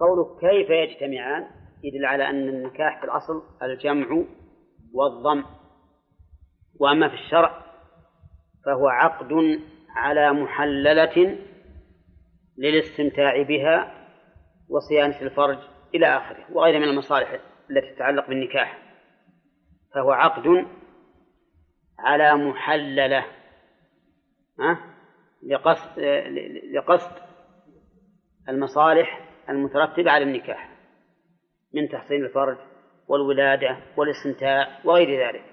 فقوله كيف يجتمعان؟ يدل على أن النكاح في الأصل الجمع والضم. وأما في الشرع فهو عقد على محللة للاستمتاع بها وصيانة الفرج إلى آخره وغيرها من المصالح التي تتعلق بالنكاح. فهو عقد على محللة لقصد لقصد المصالح المترتبة على النكاح من تحصيل الفرج والولادة والاستمتاع وغير ذلك.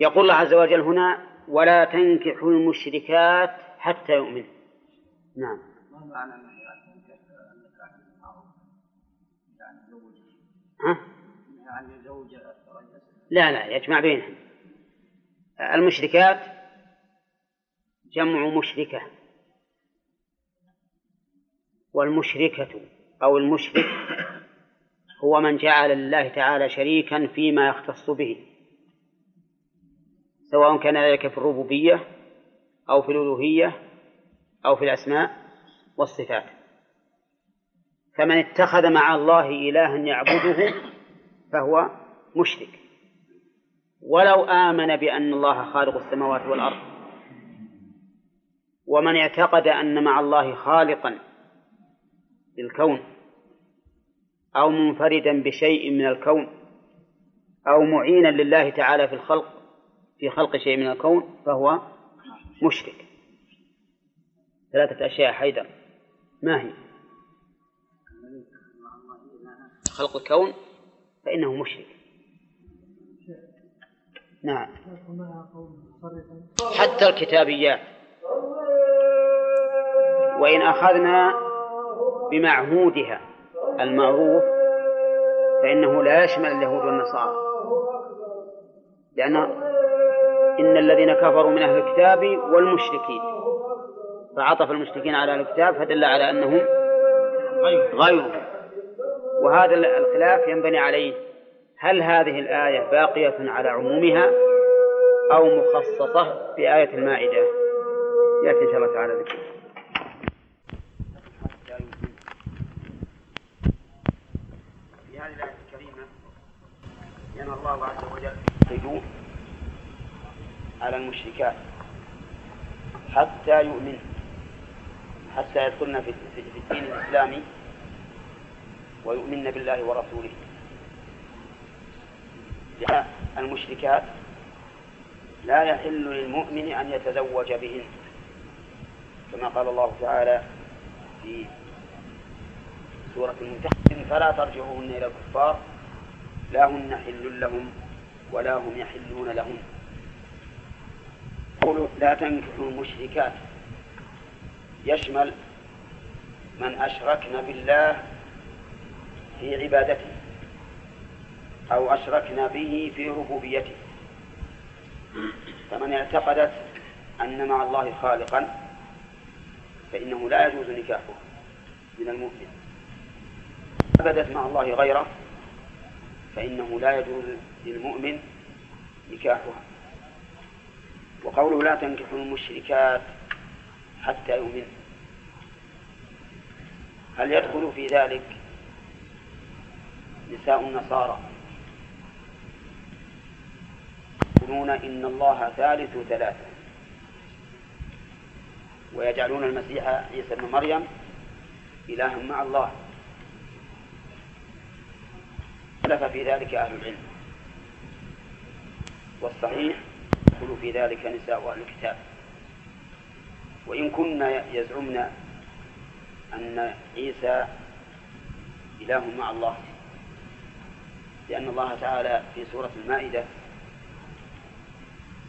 يقول الله عز وجل هنا ولا تنكحوا المشركات حتى يؤمن نعم. ها؟ لا لا يجمع بينهم. المشركات جمع مشركة. والمشركة أو المشرك هو من جعل الله تعالى شريكا فيما يختص به سواء كان ذلك في الربوبية أو في الألوهية أو في الأسماء والصفات. فمن اتخذ مع الله إلها يعبده فهو مشرك. ولو آمن بأن الله خالق السماوات والأرض ومن اعتقد أن مع الله خالقا للكون أو منفردا بشيء من الكون أو معينا لله تعالى في الخلق في خلق شيء من الكون فهو مشرك. ثلاثة أشياء حيدر ما هي؟ خلق الكون فإنه مشرك. نعم. حتى الكتابيات. وإن أخذنا بمعهودها المعروف فإنه لا يشمل اليهود والنصارى. لأن إن الذين كفروا من أهل الكتاب والمشركين فعطف المشركين على الكتاب فدل على أنهم غيرهم. وهذا الخلاف ينبني عليه هل هذه الآية باقية على عمومها أو مخصصة بآية المائدة؟ يأتي إن شاء الله تعالى ذكر في هذه الآية الكريمة ين الله عز وجل. على المشركات حتى يؤمن حتى يدخلن في الدين الإسلامي ويؤمن بالله ورسوله. المشركات لا يحل للمؤمن أن يتزوج بهن كما قال الله تعالى في سورة الممتحن فلا ترجعوهن إلى الكفار لا هن حل لهم ولا هم يحلون لهم. قولوا لا تنكحوا المشركات. يشمل من أشركن بالله في عبادته أو أشركنا به في ربوبيته. فمن اعتقدت أن مع الله خالقا فإنه لا يجوز نكاحه من المؤمن. عبدت مع الله غيره فإنه لا يجوز للمؤمن نكاحها. وقوله لا تنكحوا المشركات حتى يؤمن. هل يدخل في ذلك نساء النصارى يقولون إن الله ثالث ثلاثة ويجعلون المسيح عيسى ابن مريم إلها مع الله. اختلف في ذلك أهل العلم. والصحيح يدخل في ذلك نساء أهل الكتاب. وإن كنا يزعمن أن عيسى إله مع الله لأن الله تعالى في سورة المائدة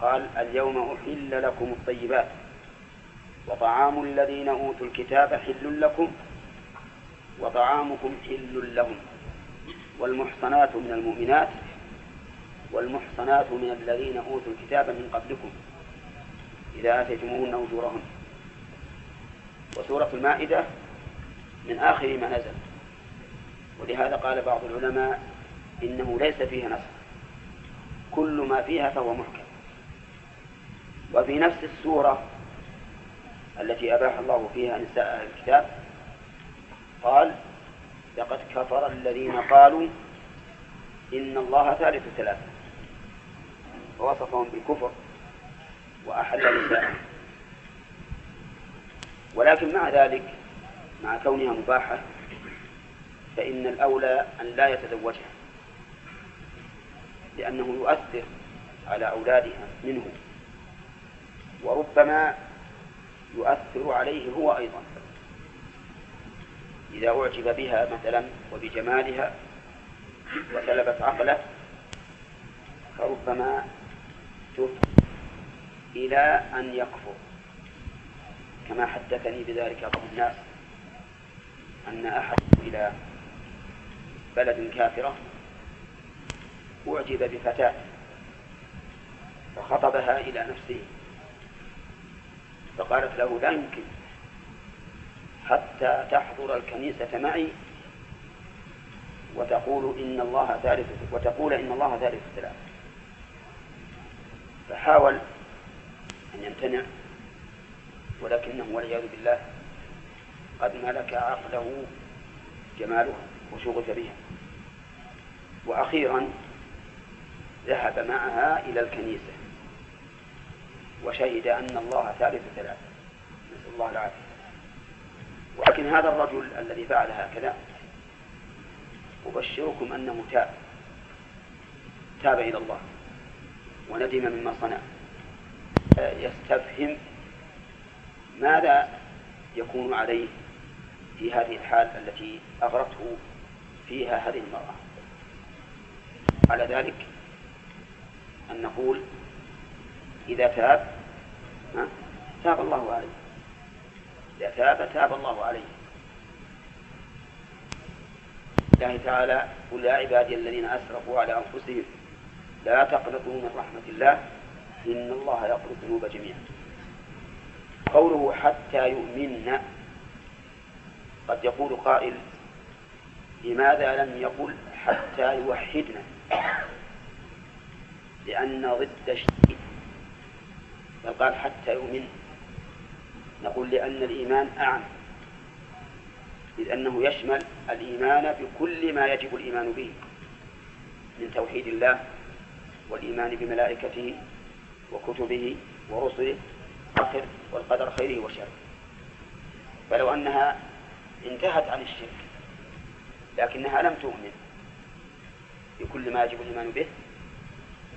قال اليوم أحل لكم الطيبات وطعام الذين أوتوا الكتاب حل لكم وطعامكم حل لهم. والمحصنات من المؤمنات والمحصنات من الذين أوتوا الكتاب من قبلكم إذا آتيتموهن أجورهن. وسورة المائدة من آخر ما نزل. ولهذا قال بعض العلماء إنه ليس فيها نسخ كل ما فيها فهو محكم. وفي نفس السورة التي أباح الله فيها نساء أهل الكتاب قال لقد كفر الذين قالوا إن الله ثالث ثلاثة. ووصفهم بالكفر وأحل نساءهم ولكن مع ذلك مع كونها مباحة فإن الأولى أن لا يتزوجها لأنه يؤثر على أولادها منه وربما يؤثر عليه هو أيضا. إذا أعجب بها مثلا وبجمالها وسلبت عقله فربما تفضي إلى أن يكفر كما حدثني بذلك بعض الناس أن أحد إلى بلد كافرة أعجب بفتاة فخطبها إلى نفسه فقالت له لا يمكن حتى تحضر الكنيسة معي وتقول إن الله ثالث وتقول إن الله ثالث ثلاث فحاول أن يمتنع ولكنه والعياذ بالله قد ملك عقله جمالها وشغف بها. وأخيرا ذهب معها إلى الكنيسة وشهد أن الله ثالث ثلاثة نسأل الله العافية. ولكن هذا الرجل الذي فعل هكذا أبشركم أنه تاب. تاب إلى الله وندم مما صنع. يستفهم ماذا يكون عليه في هذه الحال التي أغرته فيها هذه المرأة. على ذلك أن نقول إذا تاب تاب الله عليه. إذا تاب تاب الله عليه. الله تعالى قل يا عبادي الذين أسرفوا على أنفسهم لا تقنطوا من رحمة الله إن الله يغفر الذنوب جميعا. قوله حتى يؤمن قد يقول قائل لماذا لم يقل حتى يوحدنا؟ لأن ضد الشيء. بل قال حتى يؤمن. نقول لأن الإيمان أعم. إذ أنه يشمل الإيمان بكل ما يجب الإيمان به من توحيد الله والإيمان بملائكته وكتبه ورسله والآخر والقدر خيره وشره. فلو أنها انتهت عن الشرك لكنها لم تؤمن بكل ما يجب الإيمان به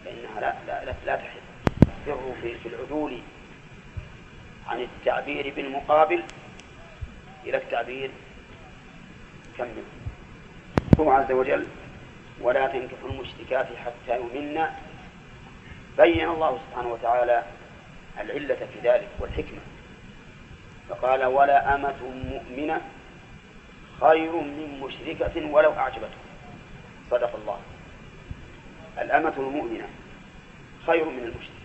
فإنها لا لا لا, تحل. في العدول عن التعبير بالمقابل إلى التعبير كمل هو عز وجل ولا تنكحوا المشركات حتى يؤمن. بين الله سبحانه وتعالى العلة في ذلك والحكمة. فقال ولا أمة مؤمنة خير من مشركة ولو أعجبته صدق الله. الأمة المؤمنة خير من المشرك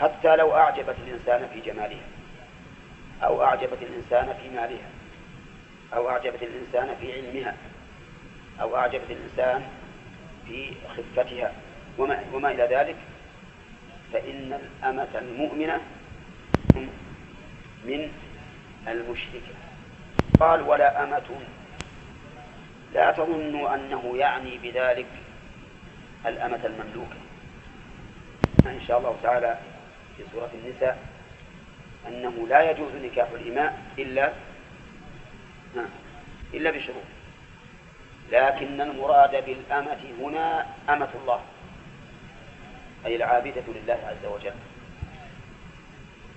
حتى لو أعجبت الإنسان في جمالها أو أعجبت الإنسان في مالها أو أعجبت الإنسان في علمها أو أعجبت الإنسان في خفتها وما, وما إلى ذلك؟ فإن الأمة المؤمنة من المشركة قال ولا أمة لا تظنوا أنه يعني بذلك الأمة المملوكة. إن شاء الله تعالى في سورة النساء أنه لا يجوز نكاح الإماء إلا إلا بشروط. لكن المراد بالأمة هنا أمة الله أي العابدة لله عز وجل.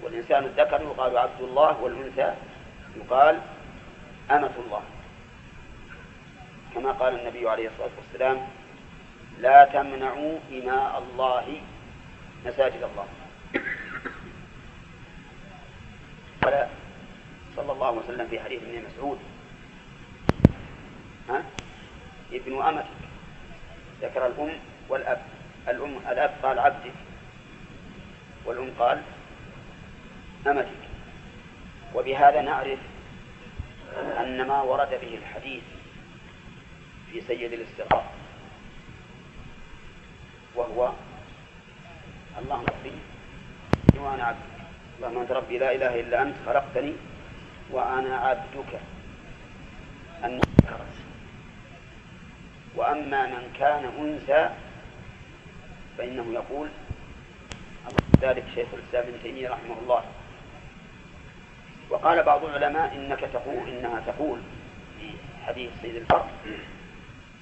والإنسان الذكر يقال عبد الله والأنثى يقال أمة الله. كما قال النبي عليه الصلاة والسلام لا تمنعوا إماء الله مساجد الله. قال صلى الله عليه وسلم في حديث ابن مسعود. ها؟ ابن أمتك ذكر الأم والأب. الأم الأب قال عبدك. والأم قال أمتك. وبهذا نعرف أن ما ورد به الحديث في سيد الاستغراق وهو اللهم ربي وأنا عبدك اللهم أنت ربي لا إله إلا أنت خلقتني وأنا عبدك. أن وأما من كان أنثى فإنه يقول ذلك شيخ الإسلام ابن تيمية رحمه الله. وقال بعض العلماء إنك تقول إنها تقول في حديث سيد الفرق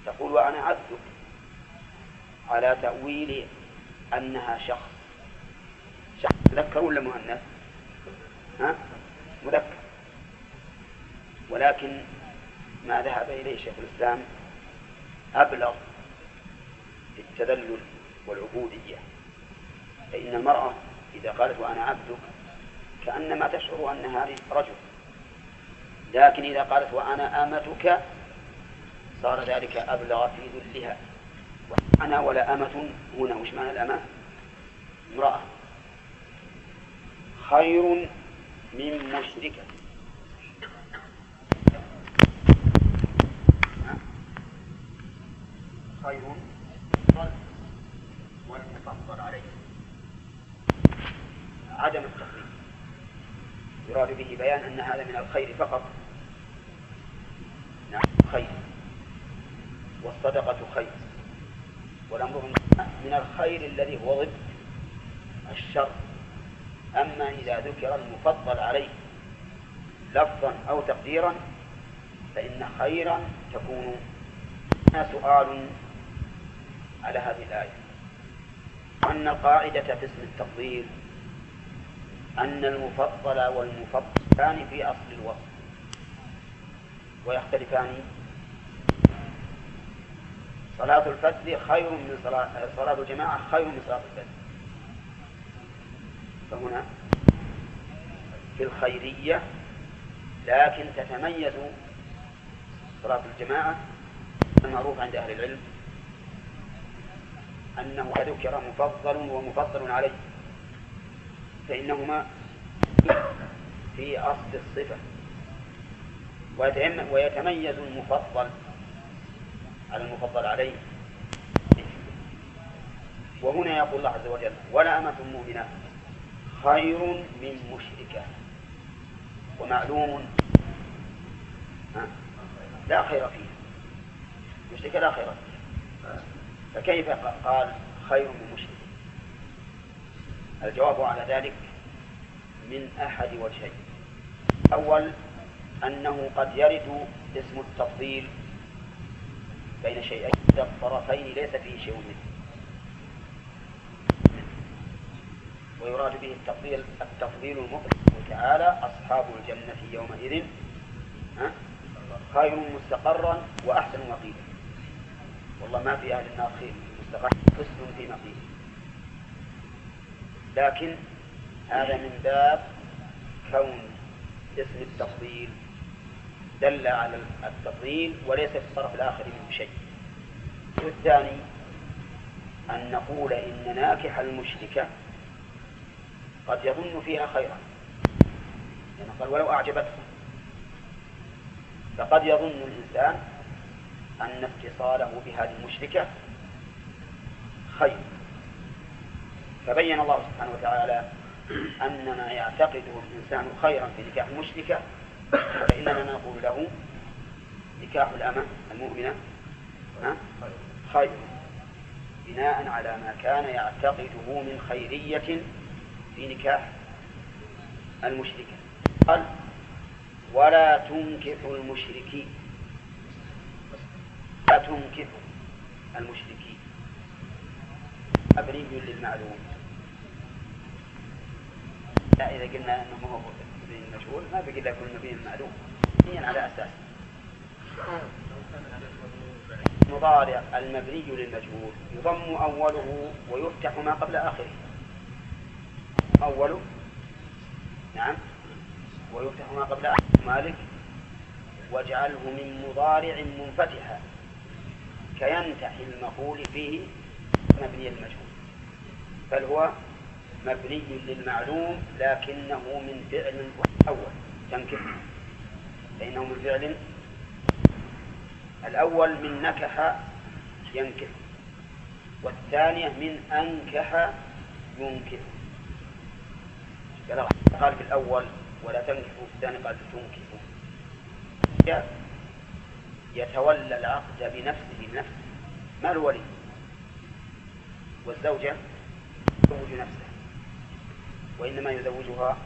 تقول وأنا عبدك. على تأويل أنها شخص. شخص مذكر ولا مؤنث؟ مذكر. ولكن ما ذهب إليه شيخ الإسلام أبلغ في التذلل والعبودية. فإن المرأة إذا قالت وأنا عبدك كأنما تشعر أنها رجل. لكن إذا قالت وأنا أمتك صار ذلك أبلغ في ذلها. أنا ولا أمة هنا وش معنى الأمة؟ امرأة. خير من مشركة خير والمفضل عليه. عدم التقليد يراد به بيان أن هذا من الخير فقط. نعم خير. والصدقة خير. والأمر من الخير الذي هو ضد الشر. أما إذا ذكر المفضل عليه لفظا أو تقديرا فإن خيرا تكون سؤال على هذه الآية. أن القاعدة في اسم التفضيل أن المفضل والمفضلان في أصل الوصف. ويختلفان. صلاة الفجر خير من صلاة صلاة الجماعة خير من صلاة الفجر. فهنا في الخيرية لكن تتميز صلاة الجماعة المعروف عند أهل العلم أنه ذكر مفضل ومفضل عليه فإنهما في أصل الصفة. ويتميز المفضل على المفضل عليه. وهنا يقول الله عز وجل ولا أمة مؤمنة خير من مشركة ومعلوم. لا خير فيه. مشركة لا خير فيه. فكيف قال خير من مشرك؟ الجواب على ذلك من أحد وجهين. أول أنه قد يرد اسم التفضيل بين شيئين. الطرفين ليس فيه شيء منه. ويراد به التفضيل التفضيل المطلق تعالى أصحاب الجنة يومئذ خير مستقرا وأحسن مقيلا والله ما في أهل النار خير مستقر حسن في مقيل لكن هذا من باب كون اسم التفضيل دل على التفضيل وليس في الطرف الآخر منه شيء. والثاني أن نقول إن ناكح المشركة قد يظن فيها خيرا. يعني قال ولو أعجبته. فقد يظن الإنسان أن اتصاله بهذه المشركة خير. فبين الله سبحانه وتعالى أن ما يعتقده الإنسان خيرا في نكاح المشركة فإننا نقول له نكاح الأمة المؤمنة خير. بناء على ما كان يعتقده من خيرية في نكاح المشركة قال ولا تنكحوا المشركين. لا تنكحوا المشركين. مبني للمعلوم. لا إذا قلنا أنه هو مبني المجهول ما بقي إلا يكون مبني المعلوم. مبنيا على أساس. مضارع المبني للمجهول. يضم أوله ويفتح ما قبل آخره. أوله نعم. ويفتح ما قبل مالك. واجعله من مضارع منفتحا كينتحي المقول فيه مبني المجهول. بل هو مبني للمعلوم لكنه من فعل أول. تنكح فإنه من فعل الأول من نكح ينكح والثانية من أنكح ينكح قال في الأول ولا تنكحوا الثاني قال تنكحوا. يتولى العقد بنفسه بنفسه ما الولي؟ والزوجة تزوج نفسه وإنما يزوجها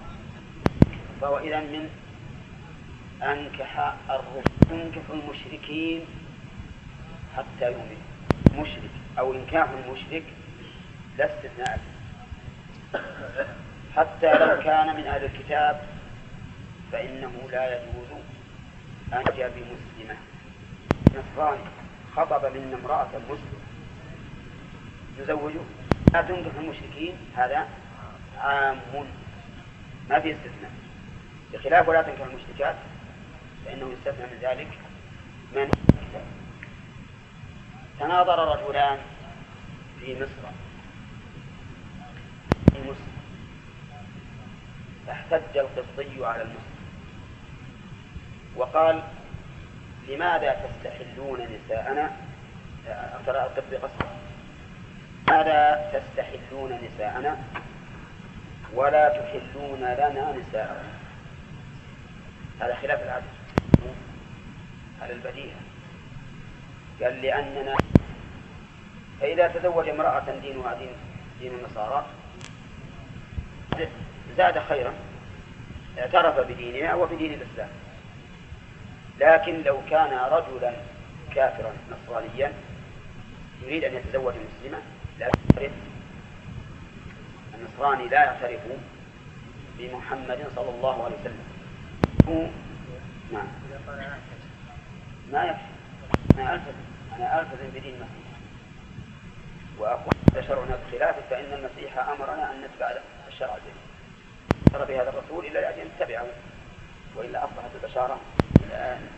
فهو إذا من أنكح الرسل تنكح المشركين حتى يؤمن. مشرك أو إنكاح المشرك لا استثناء حتى لو كان من أهل الكتاب فإنه لا يجوز أن يأتي بمسلمة. نصراني خطب من امرأة مسلم يزوجه لا تنكح المشركين هذا عام. ما في استثناء. بخلاف ولا تنكح المشركات فإنه يستثنى من ذلك من تناظر رجلان في مصر. في مصر. فاحتج القبطي على المسلم. وقال لماذا تستحلون نساءنا؟ ترى القبطي قصر لماذا تستحلون نساءنا؟ ولا تحلون لنا نساءنا. هذا خلاف العدل. على البديهة. قال لأننا فإذا تزوج امرأة دينها دين دين النصارى زاد خيرا اعترف بدينها وبدين الإسلام. لكن لو كان رجلا كافرا نصرانيا يريد أن يتزوج مسلمة لا يعترف. النصراني لا يعترف بمحمد صلى الله عليه وسلم. هو نعم. ما يكفي أنا ألتزم أنا ألتزم بدين المسيح وأقول شرعنا بخلافه فإن المسيح أمرنا أن نتبع الشرع الجديد. ترى بهذا الرسول إلا لأجل نتبعه وإلا أصبحت البشارة الآن.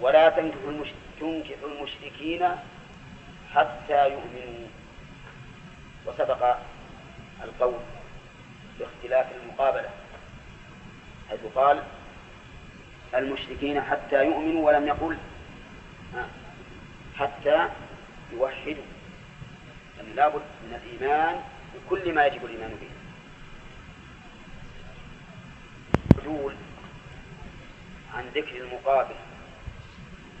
ولا تنكحوا المشرك المشركين حتى يؤمنوا. وسبق القول باختلاف المقابلة حيث قال المشركين حتى يؤمنوا ولم يقل. حتى يوحدوا. أن لابد من الإيمان بكل ما يجب الإيمان به. عن ذكر المقابل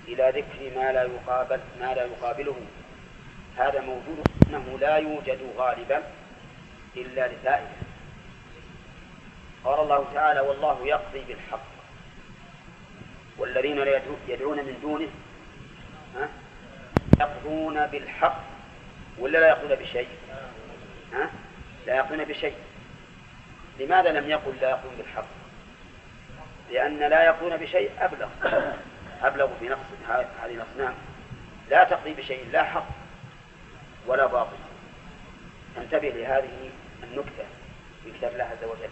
إلى ذكر ما لا يقابل ما لا يقابله. هذا موجود أنه لا يوجد غالبا إلا لفائدة قال الله تعالى والله يقضي بالحق. والذين يدعون من دونه ها؟ يقضون بالحق ولا لا يقضون بشيء؟ ها؟ لا يقضون بشيء. لماذا لم يقل لا يقضون بالحق؟ لأن لا يقضون بشيء أبلغ. أبلغ في نقص هذه الأصنام لا تقضي بشيء لا حق ولا باطل. انتبه لهذه النكتة في كتاب الله عز وجل.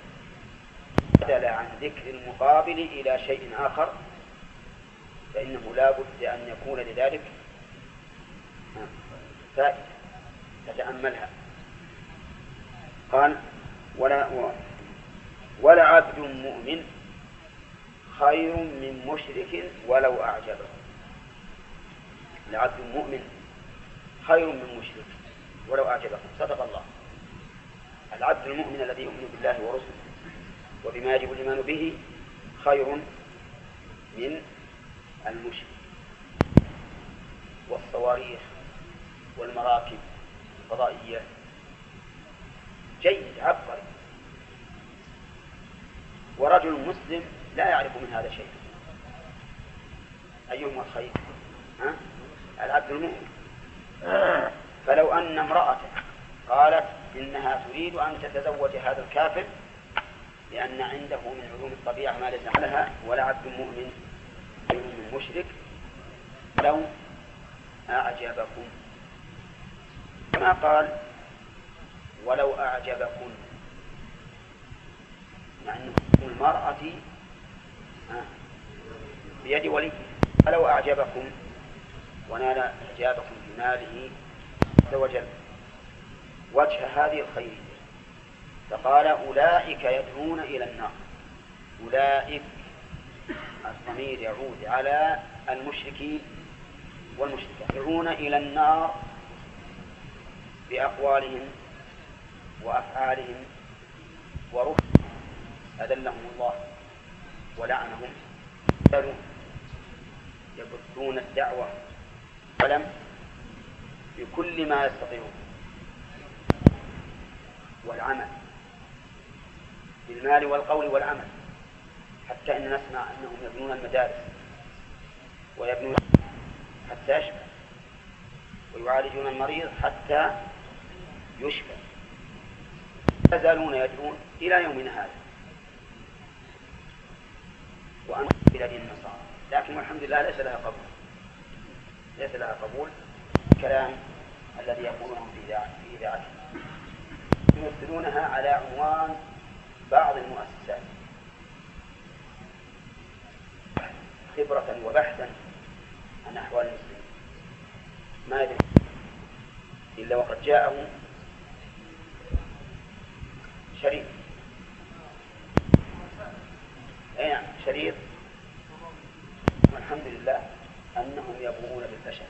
بدل عن ذكر المقابل إلى شيء آخر فإنه لا بد أن يكون لذلك فائدة. تتأملها. قال ولا ولا عبد مؤمن خير من مشرك ولو أعجبه. لعبد مؤمن خير من مشرك ولو أعجبكم صدق الله. العبد المؤمن الذي يؤمن بالله ورسله وبما يجب الإيمان به خير من المشرك. والصواريخ والمراكب الفضائية جيد عبقري. ورجل مسلم لا يعرف من هذا شيء. أيهما الخير؟ ها؟ العبد المؤمن. فلو أن امرأة قالت إنها تريد أن تتزوج هذا الكافر لأن عنده من علوم الطبيعة ما ليس لها ولا عبد مؤمن من مشرك لو أعجبكم. كما قال؟ ولو أعجبكم. أن المرأة بيد ولي. فلو أعجبكم ونال إعجابكم بماله عز وجل وجه هذه الخير. فقال أولئك يدعون إلى النار. أولئك الضمير يعود على المشركين والمشركات يدعون إلى النار بأقوالهم وأفعالهم ورفض أذلهم الله. ولعنهم بل يبثون الدعوة ولم بكل ما يستطيعون. والعمل بالمال والقول والعمل حتى إن نسمع أنهم يبنون المدارس ويبنون حتى يشفى ويعالجون المريض حتى يشفى يزالون يدعون إلى يومنا هذا. وأن إلى دين النصارى. لكن الحمد لله ليس لها قبول. ليس لها قبول الكلام الذي يقولونه في إذاعتهم. يمثلونها على عنوان بعض المؤسسات. خبرة وبحثا عن أحوال المسلمين. ما يدري إلا وقد جاءه شريط أي نعم شريط والحمد لله أنهم يبغون بالفشل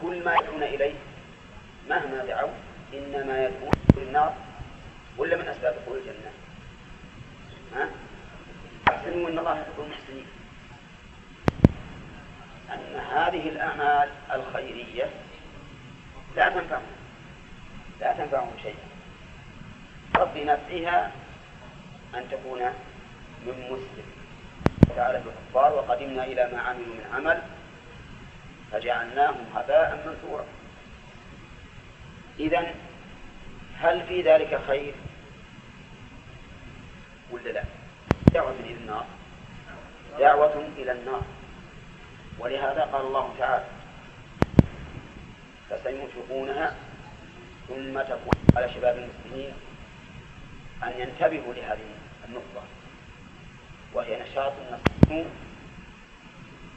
كل ما يدعون إليه مهما دعوا إنما يدعون للنار ولا من أسباب دخول الجنة. ها؟ أحسنوا أن الله يحب المحسنين. أن هذه الأعمال الخيرية لا تنفعهم. لا تنفعهم شيئا. رب نفعها أن تكون من مسلم. تعالى الكفار وقدمنا إلى ما عملوا من عمل فجعلناهم هباء منثورا. إذا هل في ذلك خير؟ ولا لا؟ دعوة إلى النار. دعوة إلى النار. ولهذا قال الله تعالى فسينفقونها ثم تكون على شباب المسلمين. أن ينتبهوا لهذه النقطة. وهي نشاط النصر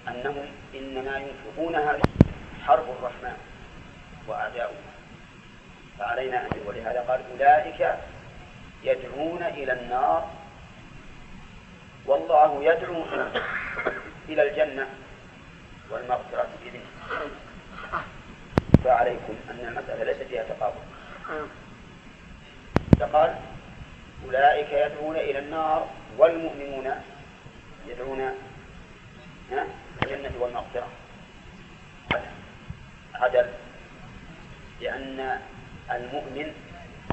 أنهم إنما ينفقونها حرب الرحمن وأعداؤه. فعلينا أن ولهذا قال أولئك يدعون إلى النار. والله يدعو إلى الجنة والمغفرة بإذنه. فعليكم أن المسألة ليست فيها تقابل. فقال أولئك يدعون إلى النار والمؤمنون يدعون الجنة والمغفرة. عدل لأن المؤمن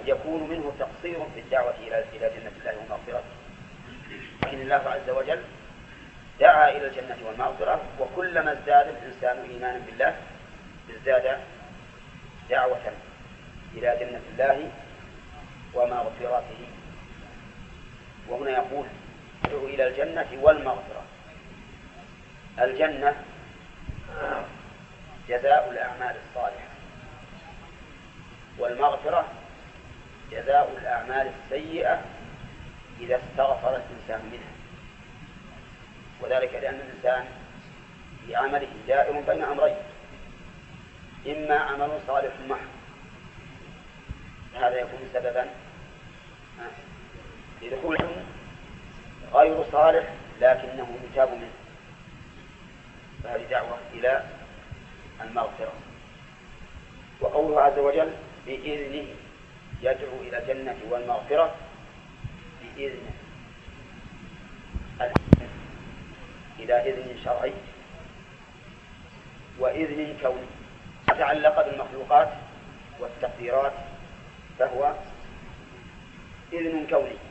يكون منه تقصير في الدعوة إلى إلى جنة الله ومغفرته لكن الله عز وجل دعا إلى الجنة والمغفرة وكلما ازداد الإنسان إيمانا بالله ازداد دعوة إلى جنة الله ومغفرته. وهنا يقول ادعو إلى الجنة والمغفرة. الجنة جزاء الأعمال الصالحة والمغفرة جزاء الأعمال السيئة إذا استغفر الإنسان منها. وذلك لأن الإنسان في عمله دائر بين أمرين إما عمل صالح محض هذا يكون سببا لدخوله غير صالح لكنه يتاب منه. فهذه دعوة إلى المغفرة. وقوله عز وجل بإذنه يدعو إلى الجنة والمغفرة. بإذنه. إلى إذن شرعي. وإذن كوني. تعلق بالمخلوقات والتقديرات فهو إذن كوني.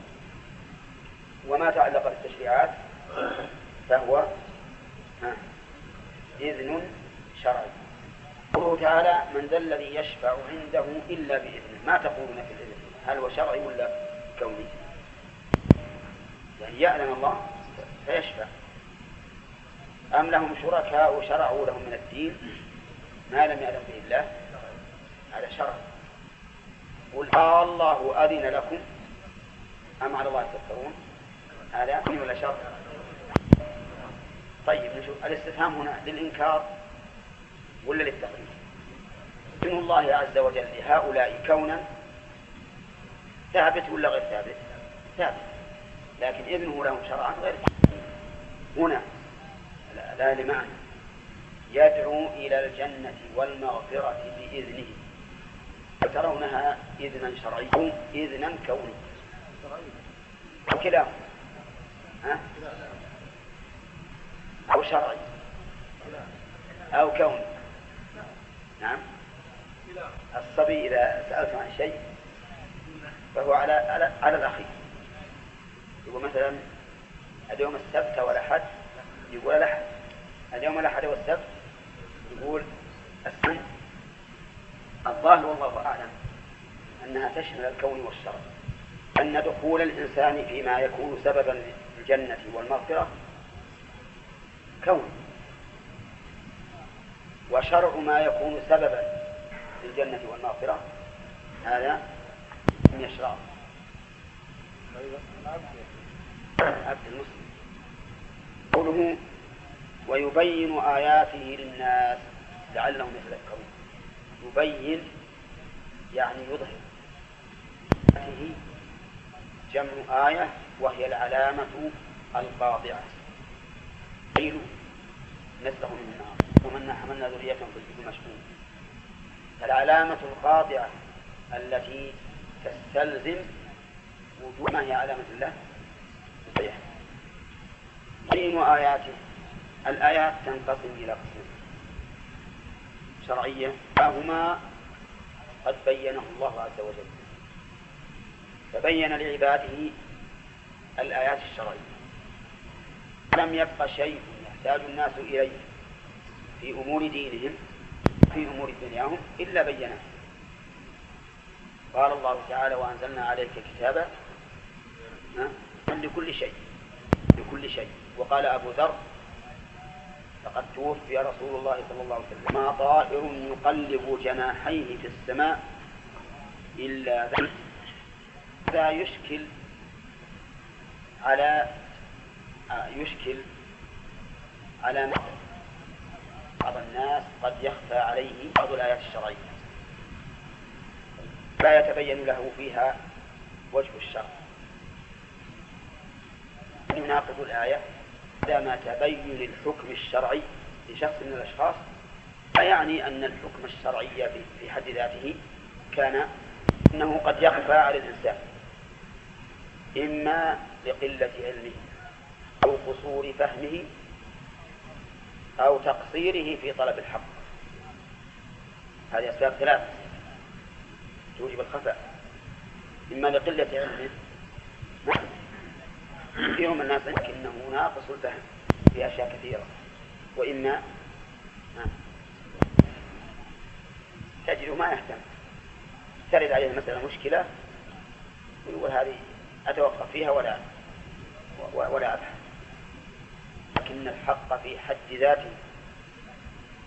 وما تعلق بالتشريعات فهو إذن شرعي. قوله تعالى من ذا الذي يشفع عنده إلا بإذنه. ما تقولون في الإذن؟ هل هو شرعي ولا كوني؟ يعني يعلم الله فيشفع. أم لهم شركاء شرعوا لهم من الدين؟ ما لم يعلم به الله. هذا شرع. قل آه الله أذن لكم. أم على الله تفترون هذا ولا شرط؟ طيب نشوف. الاستفهام هنا للإنكار ولا للتقرير إذن الله عز وجل لهؤلاء كونا ثابت ولا غير ثابت؟ ثابت. لكن إذنه لهم شرعا غير ثابت. هنا لا, لمعنى. يدعو إلى الجنة والمغفرة بإذنه. ترونها إذنا شرعيا إذنا كوني كلاهما ها؟ أو شرعي. أو كوني. نعم. الصبي إذا سألت عن شيء فهو على على, على الأخير. يقول مثلا اليوم السبت والأحد يقول الأحد اليوم الأحد والسبت يقول السن. الظاهر والله أعلم أنها تشمل الكون والشرع. أن دخول الإنسان فيما يكون سببا للجنة والمغفرة كون. وشرع ما يكون سببا للجنة والمغفرة هذا من يشرع عبد المسلم. قوله ويبين آياته للناس لعلهم يتذكرون. يبين يعني يظهر. آياته جمع آية وهي العلامة القاطعة. قيل نسله من النار. ومنا حملنا ذرية في الجبل مشحون. العلامة القاطعة التي تستلزم وجود ما هي علامة الله؟ صحيح. بين آياته الآيات تنقسم إلى قسمين. شرعية. فهما قد بينه الله عز وجل. فبين لعباده الآيات الشرعية. لم يبق شيء يحتاج الناس إليه في أمور دينهم في أمور دنياهم إلا بينه. قال الله تعالى وأنزلنا عليك كتابا لكل شيء لكل شيء. وقال أبو ذر لقد توفي رسول الله صلى الله عليه وسلم. ما طائر يقلب جناحيه في السماء إلا ذا يشكل على آه، يشكل على بعض الناس قد يخفى عليه بعض الآيات الشرعية. لا يتبين له فيها وجه الشرع. يناقض الآية. عندما تبين الحكم الشرعي لشخص من الأشخاص فيعني أن الحكم الشرعي في حد ذاته كان أنه قد يخفى على الإنسان. إما لقلة علمه أو قصور فهمه أو تقصيره في طلب الحق. هذه أسباب ثلاث توجب الخفاء. إما لقلة علمه. كثير من الناس لكنه ناقص الفهم في أشياء كثيرة. وإما تجده ما يهتم. ترد عليه مثلا مشكلة ويقول هذه أتوقف فيها ولا ولا أبحث. لكن الحق في حد ذاته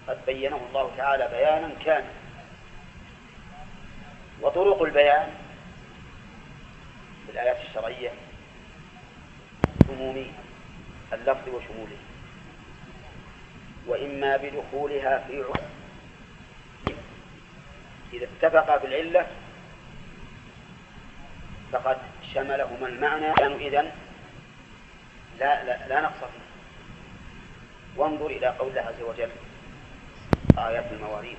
قد بينه الله تعالى بيانا كاملا. وطرق البيان في الآيات الشرعية عمومي اللفظ وشموله. وإما بدخولها في عموم إذا اتفقا في العلة فقد شملهما المعنى. كانوا إذن لا, لا, لا نقص فيه. وانظر إلى قول الله عز وجل آيات المواريث.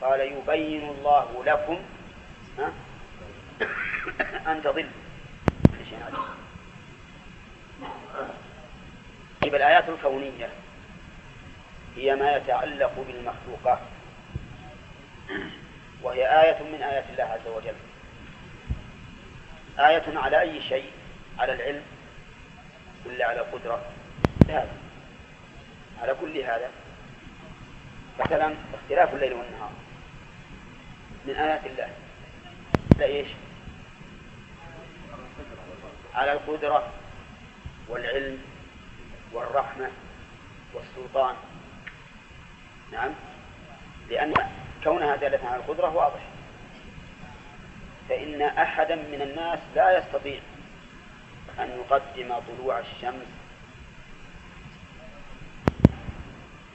قال يبين الله لكم أن تضلوا. طيب الآيات الكونية هي ما يتعلق بالمخلوقات وهي آية من آيات الله عز وجل. آية على أي شيء؟ على العلم ولا على القدرة هذا على كل هذا. مثلا اختلاف الليل والنهار. من آيات الله. لا إيش؟ على القدرة والعلم والرحمة والسلطان. نعم؟ لأن كونها دالة على القدرة واضح. فإن أحدا من الناس لا يستطيع أن يقدم طلوع الشمس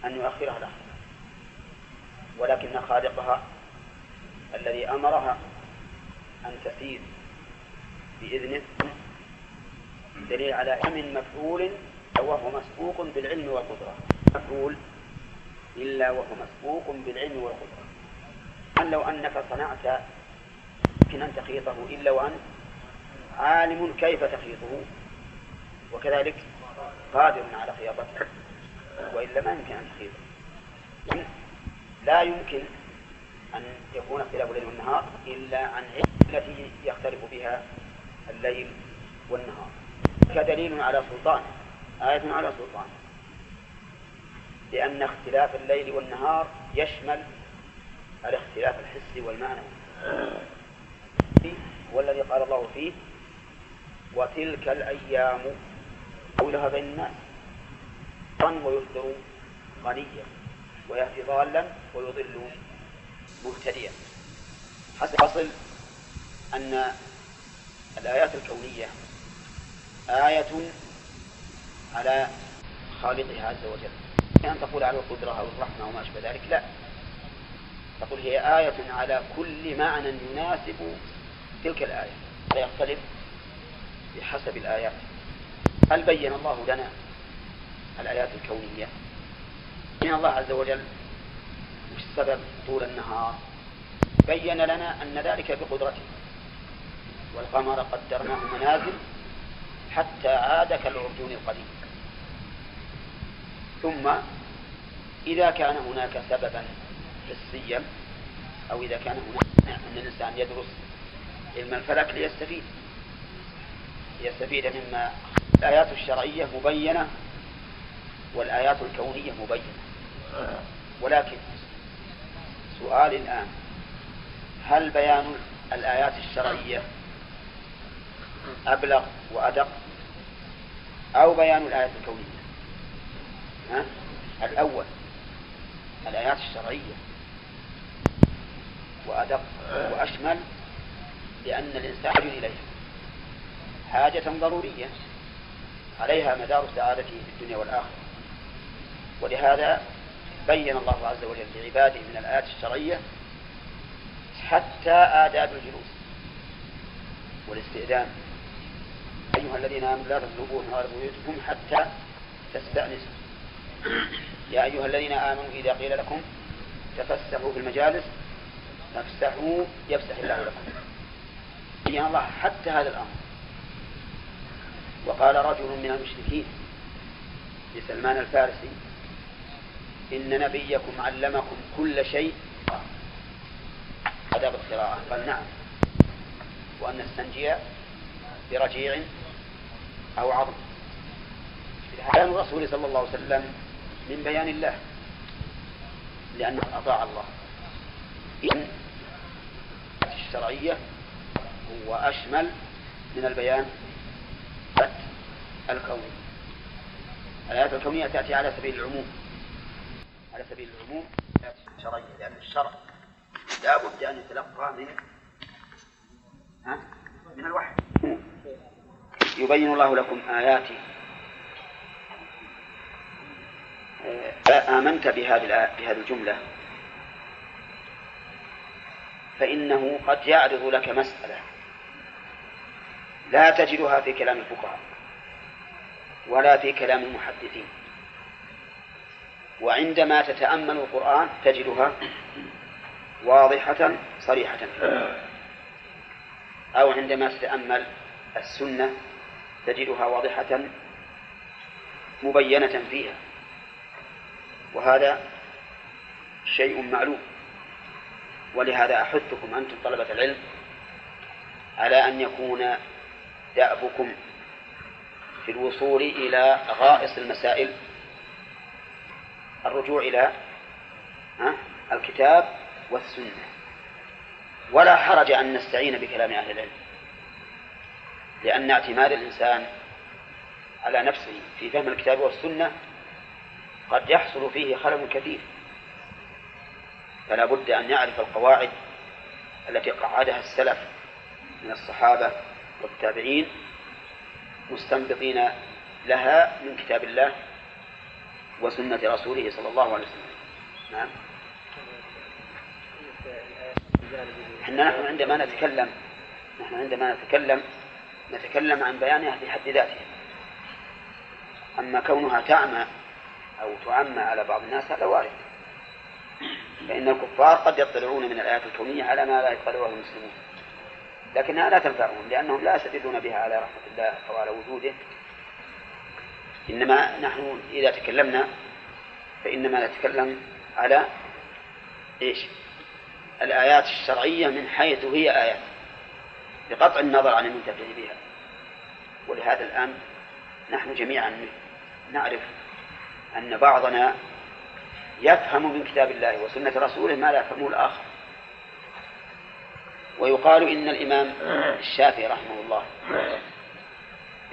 أن يؤخرها لحظة ولكن خالقها الذي أمرها أن تسير بإذنه دليل على علم مفعول وهو مسبوق بالعلم والقدرة. مفعول إلا وهو مسبوق بالعلم والقدرة. أن لو أنك صنعت يمكن أن تخيطه إلا وأنت عالم كيف تخيطه. وكذلك قادر على خياطته وإلا ما يمكن أن تخيطه. لا يمكن أن يكون اختلاف الليل والنهار إلا عن علة التي يختلف بها الليل والنهار. كدليل على سلطان آية على سلطان. لأن اختلاف الليل والنهار يشمل الاختلاف الحسي والمعنوي. هو الذي قال الله فيه وتلك الأيام قولها بين الناس ويهدر غنيا ويهدي ضالا ويضل مهتديا. حسب أصل أن الآيات الكونية آية على خالقها عز وجل. أن تقول على القدرة أو الرحمة وما أشبه ذلك لا. تقول هي آية على كل معنى يناسب تلك الآية لا يختلف بحسب الآيات. هل بين الله لنا الآيات الكونية؟ بين الله عز وجل وش سبب طول النهار؟ بين لنا أن ذلك بقدرته. والقمر قدرناه منازل حتى عاد كالعرجون القديم. ثم إذا كان هناك سببا حسيا أو إذا كان هناك أن الإنسان يدرس علم الفلك ليستفيد. ليستفيد مما الآيات الشرعية مبينة والآيات الكونية مبينة. ولكن سؤال الآن هل بيان الآيات الشرعية أبلغ وأدق أو بيان الآية الكونية؟ ها؟ الأول الآيات الشرعية وأدق وأشمل لأن الإنسان يحتاج إليها حاجة ضرورية عليها مدار سعادته في الدنيا والآخرة. ولهذا بين الله عز وجل لعباده من الآيات الشرعية حتى آداب الجلوس والاستئذان. أيها الذين آمنوا لا تطلبوا على بيوتكم حتى تستأنسوا. يا أيها الذين آمنوا إذا قيل لكم تفسحوا في المجالس فافسحوا يفسح الله لكم. بين الله حتى هذا الأمر. وقال رجل من المشركين لسلمان الفارسي إن نبيكم علمكم كل شيء. أداب القراءة قال نعم. وأن نستنجي برجيع أو عظم. كان الرسول صلى الله عليه وسلم من بيان الله لأنه أطاع الله. إن الشرعية هو أشمل من البيان الكوني الآيات الكونية تأتي على سبيل العموم. على سبيل العموم الشرعية لأن الشرع لا بد أن يتلقى من ها؟ من الوحي. يبين الله لكم آياته آمنت بهذه بهذه الجملة. فإنه قد يعرض لك مسألة. لا تجدها في كلام الفقهاء ولا في كلام المحدثين. وعندما تتأمل القرآن تجدها واضحة صريحة أو عندما تتأمل السنة تجدها واضحة مبينة فيها. وهذا شيء معلوم. ولهذا أحثكم أنتم طلبة العلم على أن يكون دأبكم في الوصول إلى غائص المسائل. الرجوع إلى الكتاب والسنة. ولا حرج أن نستعين بكلام أهل العلم لأن اعتماد الإنسان على نفسه في فهم الكتاب والسنة قد يحصل فيه خلل كثير فلا بد أن يعرف القواعد التي قعدها السلف من الصحابة والتابعين مستنبطين لها من كتاب الله وسنة رسوله صلى الله عليه وسلم. نعم. إحنا نحن عندما نتكلم نحن عندما نتكلم نتكلم عن بيانها في حد ذاتها. أما كونها تعمى أو تعمى على بعض الناس هذا وارد. فإن الكفار قد يطلعون من الآيات الكونية على ما لا يطلعه المسلمون. لكنها لا تنفعهم لأنهم لا يستدلون بها على رحمة الله أو على وجوده. إنما نحن إذا تكلمنا فإنما نتكلم على إيش؟ الآيات الشرعية من حيث هي آيات بقطع النظر عن المنتفع بها. ولهذا الآن نحن جميعا نعرف أن بعضنا يفهم من كتاب الله وسنة رسوله ما لا يفهمه الآخر. ويقال إن الإمام الشافعي رحمه الله.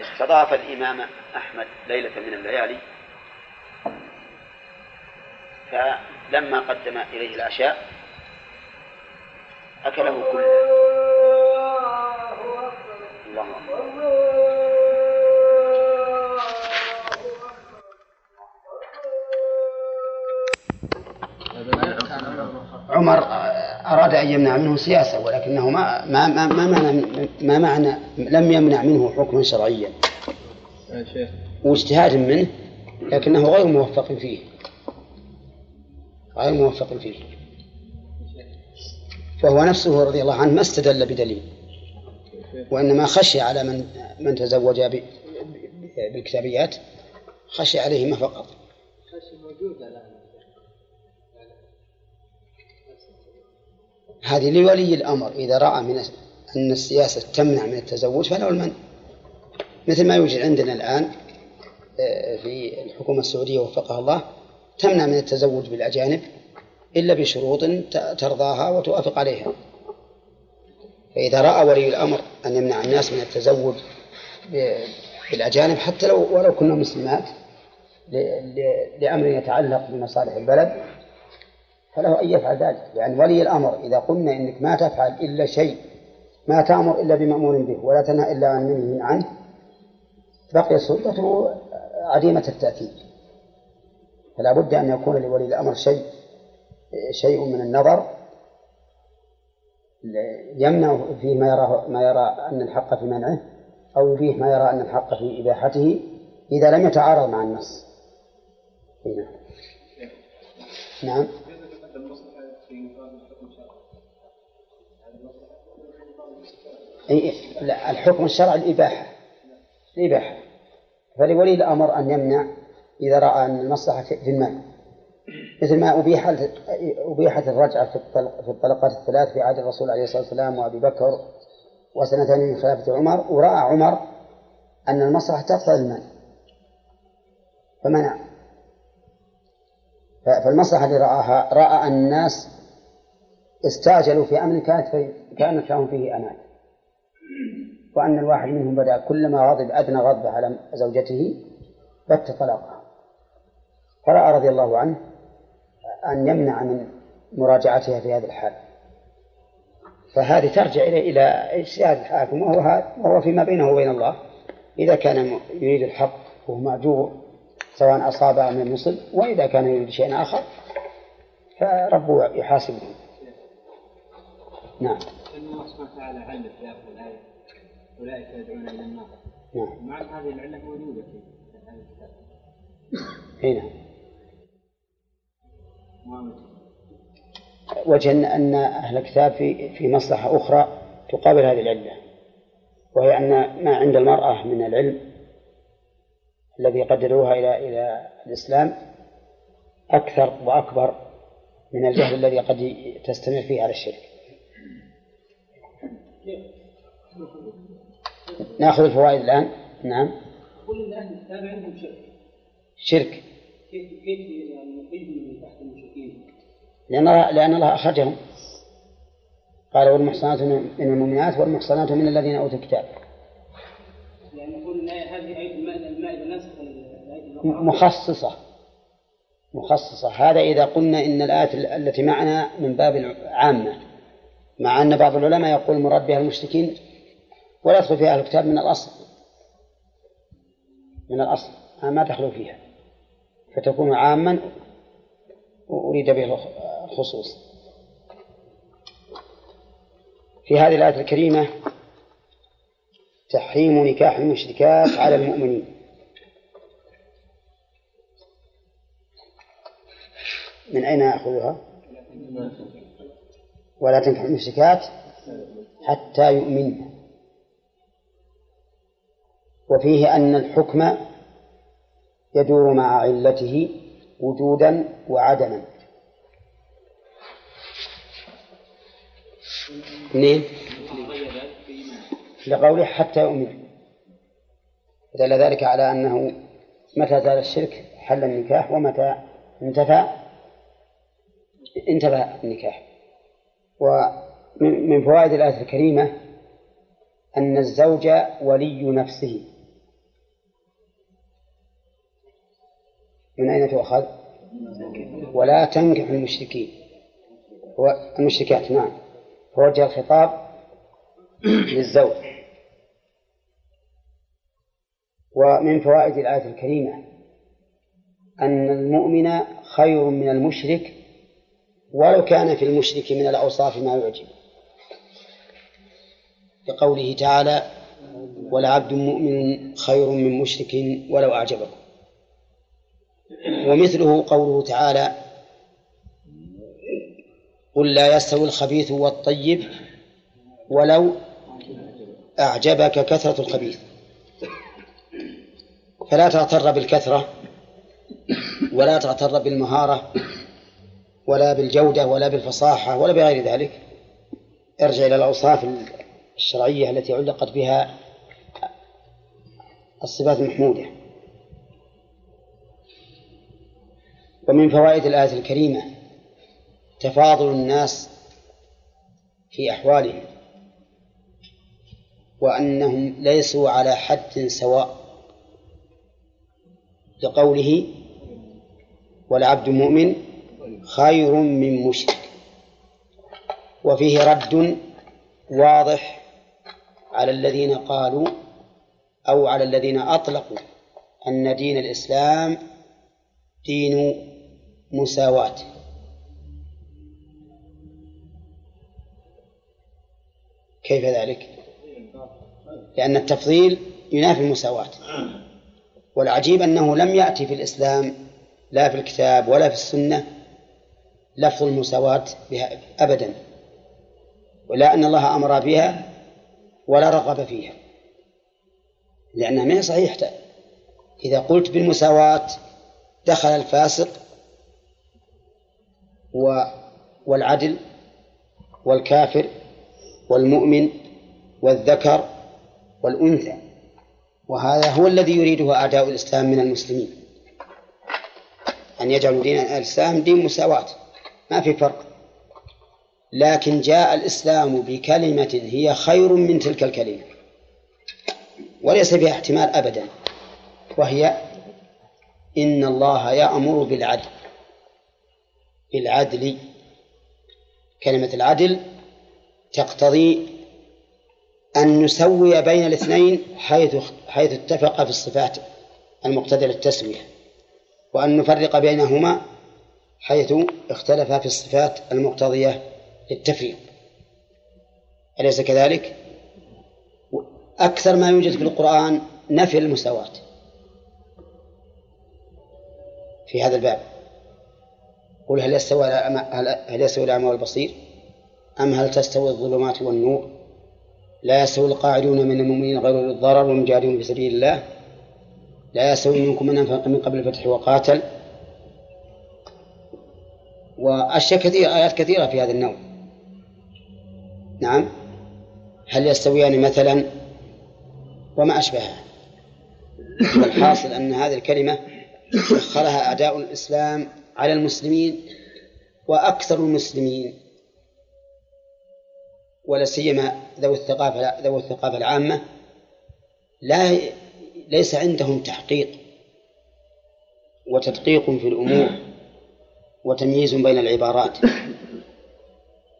استضاف الإمام أحمد ليلة من الليالي. فلما قدم إليه العشاء أكله كله. الله عمر أراد أن يمنع منه سياسة ولكنه ما ما ما ما معنى ما معنى لم يمنع منه حكما شرعيا. واجتهاد منه لكنه غير موفق فيه. غير موفق فيه. فهو نفسه رضي الله عنه ما استدل بدليل وإنما خشي على من من تزوج بالكتابيات خشي عليهما فقط. هذه لولي الأمر. إذا رأى من أن السياسة تمنع من التزوج فله المنع. مثل ما يوجد عندنا الآن آه، في الحكومة السعودية وفقها الله تمنع من التزوج بالأجانب إلا بشروط ترضاها وتوافق عليها. فإذا رأى ولي الأمر أن يمنع الناس من التزوج بالأجانب حتى لو ولو كنا مسلمات لأمر يتعلق بمصالح البلد فله أن يفعل ذلك لأن ولي الأمر إذا قلنا إنك ما تفعل إلا شيء ما تأمر إلا بمأمور به ولا تنهى إلا عن منه عنه بقي سلطته عديمة التأثير فلا بد أن يكون لولي الأمر شيء شيء من النظر يمنع فيه ما يرى ما يرى أن الحق في منعه أو يبيه ما يرى أن الحق في إباحته إذا لم يتعارض مع النص هنا. نعم لا الحكم الشرعي الإباحة. الإباحة. فلولي الأمر أن يمنع إذا رأى أن المصلحة في المال مثل ما أبيح أبيحت الرجعة في الطلقات الثلاث في عهد الرسول عليه الصلاة والسلام وأبي بكر وسنتين من خلافة عمر ورأى عمر أن المصلحة تقتضي المال فمنع. فالمصلحة اللي رآها رأى الناس استعجلوا في أمر كانت كانت لهم فيه أمان وأن الواحد منهم بدأ كلما غضب أدنى غضبه على زوجته بت طلاقها. فرأى رضي الله عنه أن يمنع من مراجعتها في هذه الحال فهذه ترجع إلى إلى اجتهاد الحاكم وهو وهو فيما بينه وبين الله. إذا كان يريد الحق وهو مأجور سواء أصاب أم يصل وإذا كان يريد شيئا آخر فربه يحاسبه. نعم. الله سبحانه وتعالى علم في آخر الآية. أولئك يدعون إلى النار. نعم. مع هذه العلة موجودة في هذا الكتاب. هنا وجه أن أهل الكتاب في في مصلحة أخرى تقابل هذه العلة. وهي أن ما عند المرأة من العلم الذي قدروها إلى إلى الإسلام أكثر وأكبر من الجهل الذي قد تستمر فيه على الشرك. ناخذ الفوائد الآن. نعم. كل أهل الكتاب عندهم شرك. شرك. كيف كيف نخرجهم من تحت المشركين؟ لأن لأن الله أخرجهم. قال والمحصنات من المؤمنات والمحصنات من الذين أوتوا الكتاب. يعني نقول هذه آية المائدة ناسخة مخصصة. مخصصة. هذا إذا قلنا إن الآية التي معنا من باب عامة مع أن بعض العلماء يقول مراد بها المشركين ولا يدخل فيها أهل الكتاب من الأصل. من الأصل. ما تخلو فيها. فتكون عاما وأريد به الخصوص. في هذه الآية الكريمة تحريم نكاح المشركات على المؤمنين. من أين أخذها؟ ولا تنكح المشركات حتى يؤمن وفيه أن الحكم يدور مع علته وجودا وعدما. منين؟ لقوله حتى يؤمن. دل ذلك على أنه متى زال الشرك حل النكاح ومتى انتفى انتفى النكاح. ومن فوائد الآية الكريمة أن الزوج ولي نفسه. من أين تؤخذ؟ ولا تنكح المشركين. المشركات نعم. فوجه الخطاب للزوج. ومن فوائد الآية الكريمة أن المؤمن خير من المشرك ولو كان في المشرك من الأوصاف ما يعجب. لقوله تعالى ولعبد مؤمن خير من مشرك ولو أعجبكم. ومثله قوله تعالى قل لا يستوي الخبيث والطيب ولو أعجبك كثرة الخبيث. فلا تغتر بالكثرة ولا تغتر بالمهارة ولا بالجودة ولا بالفصاحة ولا بغير ذلك. ارجع إلى الأوصاف الشرعية التي علقت بها الصفات المحمودة. ومن فوائد الآية الكريمة تفاضل الناس في أحوالهم وأنهم ليسوا على حد سواء لقوله والعبد مؤمن خير من مشرك وفيه رد واضح على الذين قالوا أو على الذين أطلقوا أن دين الإسلام دين مساواة. كيف ذلك؟ لأن التفضيل ينافي المساواة. والعجيب أنه لم يأتي في الإسلام لا في الكتاب ولا في السنة لفظ المساواة بها أبدا ولا أن الله أمر بها ولا رغب فيها لأنها ما هي صحيحة. إذا قلت بالمساواة دخل الفاسق والعدل والكافر والمؤمن والذكر والأنثى وهذا هو الذي يريده أعداء الإسلام من المسلمين أن يجعلوا دين الإسلام دين مساواة. ما في فرق. لكن جاء الإسلام بكلمة هي خير من تلك الكلمة وليس فيها احتمال أبدا وهي إن الله يأمر بالعدل. بالعدل كلمة العدل تقتضي أن نسوي بين الاثنين حيث حيث اتفق في الصفات المقتضية للتسوية وأن نفرق بينهما حيث اختلفا في الصفات المقتضية للتفريق. أليس كذلك؟ أكثر ما يوجد في القرآن نفي المساواة في هذا الباب. قل هل يستوي هل يستوي الأعمى والبصير؟ أم هل تستوي الظلمات والنور؟ لا يستوي القاعدون من المؤمنين غير الضرر والمجاهدون في سبيل الله؟ لا يستوي منكم من أنفق من قبل الفتح وقاتل؟ وأشياء كثيرة آيات كثيرة في هذا النوع. نعم. هل يستويان مثلا وما أشبهها والحاصل أن هذه الكلمة سخرها أعداء الإسلام على المسلمين وأكثر المسلمين ولا سيما ذوي الثقافة ذوي الثقافة العامة. لا ليس عندهم تحقيق وتدقيق في الأمور. وتمييز بين العبارات.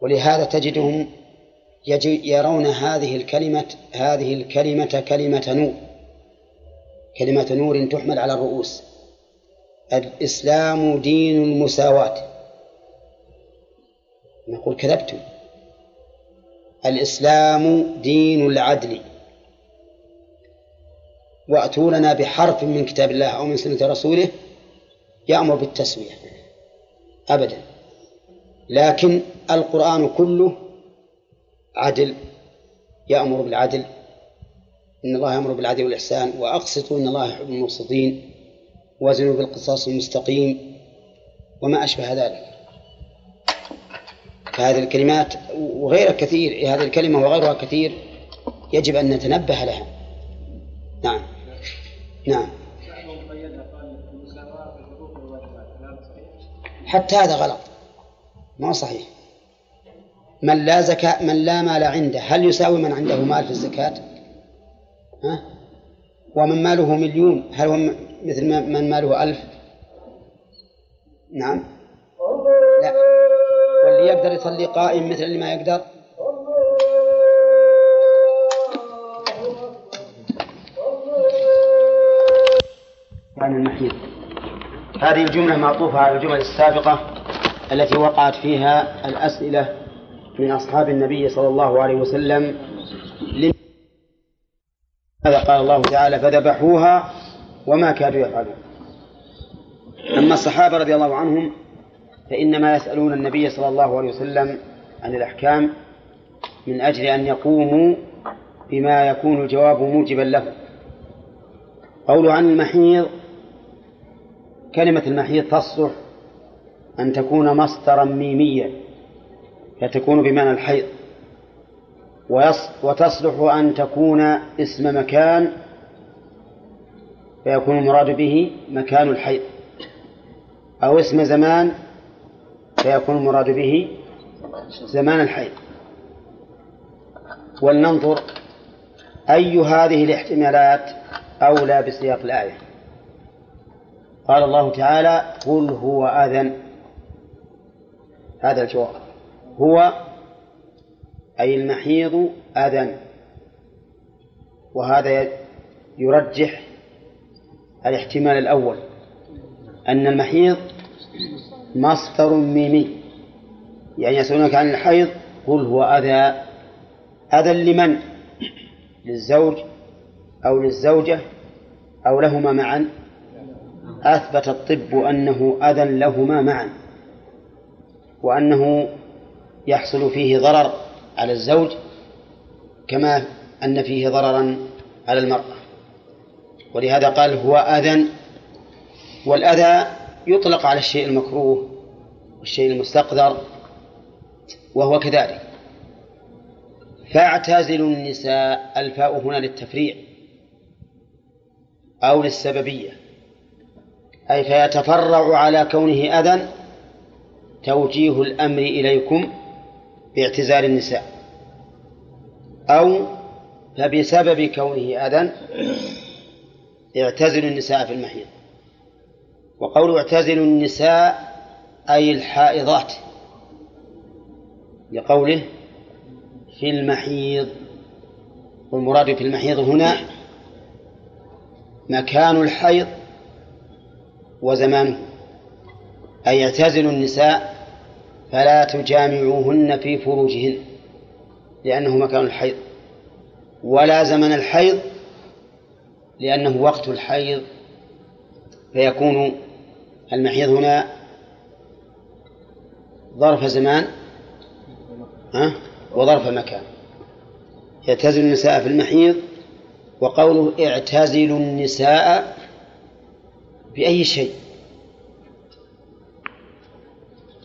ولهذا تجدهم يرون هذه الكلمة هذه الكلمة كلمة نور. كلمة نور تحمل على الرؤوس. الإسلام دين المساواة. نقول كذبتم. الإسلام دين العدل. وأتوا لنا بحرف من كتاب الله أو من سنة رسوله يأمر بالتسوية. أبدا. لكن القرآن كله عدل يأمر بالعدل إن الله يأمر بالعدل والإحسان وأقسطوا إن الله يحب المقسطين وزنوا بالقصاص المستقيم وما أشبه ذلك. فهذه الكلمات وغيرها كثير هذه الكلمة وغيرها كثير يجب أن نتنبه لها. نعم. نعم. حتى هذا غلط ما هو صحيح من لا زكاة من لا مال عنده هل يساوي من عنده مال في الزكاة؟ ها؟ ومن ماله مليون هل هو مثل من ماله ألف؟ نعم لا واللي يقدر يصلي قائم مثل اللي ما يقدر عن المحيط هذه الجملة معطوفة على الجمل السابقة التي وقعت فيها الأسئلة من أصحاب النبي صلى الله عليه وسلم هذا قال الله تعالى فذبحوها وما كادوا يفعلون. أما الصحابة رضي الله عنهم فإنما يسألون النبي صلى الله عليه وسلم عن الأحكام من أجل أن يقوموا بما يكون الجواب موجبا له. قول عن المحيض كلمة المحيض تصلح أن تكون مصدرا ميميا فتكون بمعنى الحيض. وتصلح أن تكون اسم مكان فيكون المراد به مكان الحيض. أو اسم زمان فيكون المراد به زمان الحيض. ولننظر أي هذه الاحتمالات أولى بسياق الآية. قال الله تعالى قل هو أذن. هذا الجواب. هو أي المحيض أذن. وهذا يرجح الاحتمال الأول. أن المحيض مصدر ميمي. يعني يسألونك عن الحيض قل هو أذى. أذى لمن؟ للزوج أو للزوجة أو لهما معا. أثبت الطب أنه أذى لهما معا وأنه يحصل فيه ضرر على الزوج كما أن فيه ضررا على المرأة. ولهذا قال هو أذى والأذى يطلق على الشيء المكروه والشيء المستقذر وهو كذلك. فاعتزلوا النساء الفاء هنا للتفريع أو للسببية. أي فيتفرع على كونه أذى توجيه الأمر إليكم باعتزال النساء. أو فبسبب كونه أذى اعتزلوا النساء في المحيط وقول اعتزلوا النساء أي الحائضات لقوله في المحيض. والمراد في المحيض هنا مكان الحيض وزمانه. أي اعتزلوا النساء فلا تجامعوهن في فروجهن لأنه مكان الحيض. ولا زمن الحيض لأنه وقت الحيض. فيكون المحيض هنا ظرف زمان ها؟ وظرف مكان. يعتزل النساء في المحيض وقوله اعتزلوا النساء بأي شيء.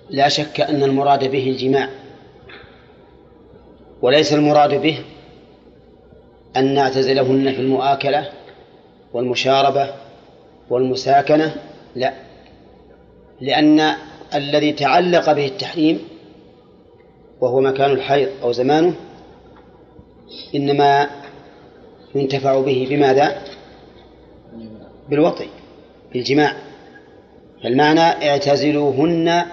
لا شك أن المراد به الجماع. وليس المراد به أن نعتزلهن في المؤاكلة والمشاربة والمساكنة لا. لأن الذي تعلق به التحريم وهو مكان الحيض أو زمانه إنما ينتفع به بماذا؟ بالوطي. بالجماع. فالمعنى اعتزلوهن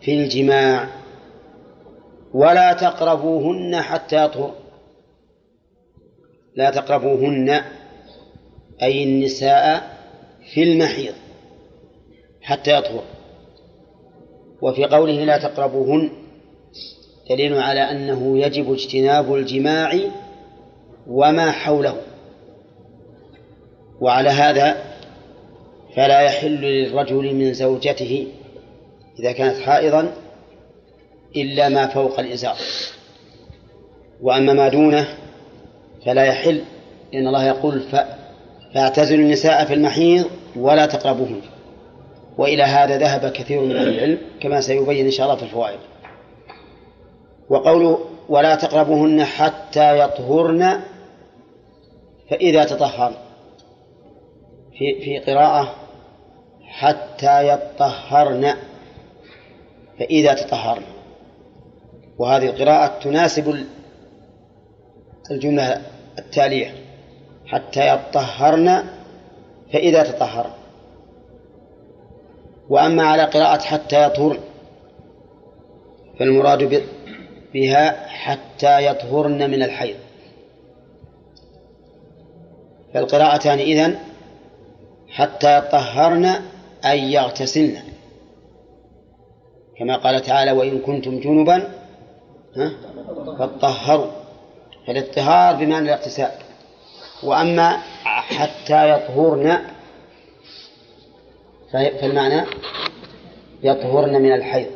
في الجماع ولا تقربوهن حتى يطهر لا تقربوهن أي النساء في المحيض حتى يطهر. وفي قوله لا تقربوهن دليل على أنه يجب اجتناب الجماع وما حوله. وعلى هذا فلا يحل للرجل من زوجته إذا كانت حائضا إلا ما فوق الإزار. وأما ما دونه فلا يحل لأن الله يقول. فاعتزلوا النساء في المحيض ولا تقربوهن. وإلى هذا ذهب كثير من أهل العلم كما سيبين إن شاء الله في الفوائد. وقوله ولا تقربوهن حتى يطهرن فإذا تطهرن في في قراءة حتى يطهرن. فإذا تطهرن. وهذه القراءة تناسب الجملة التالية. حتى يطهرن فإذا تطهرن. وأما على قراءة حتى يطهرن فالمراد بها حتى يطهرن من الحيض. فالقراءتان إذن حتى يطهرن أي يغتسلن. كما قال تعالى وإن كنتم جنبا فاطهروا. فالاطهار بمعنى الاغتسال. وأما حتى يطهرن فالمعنى يطهرن من الحيض.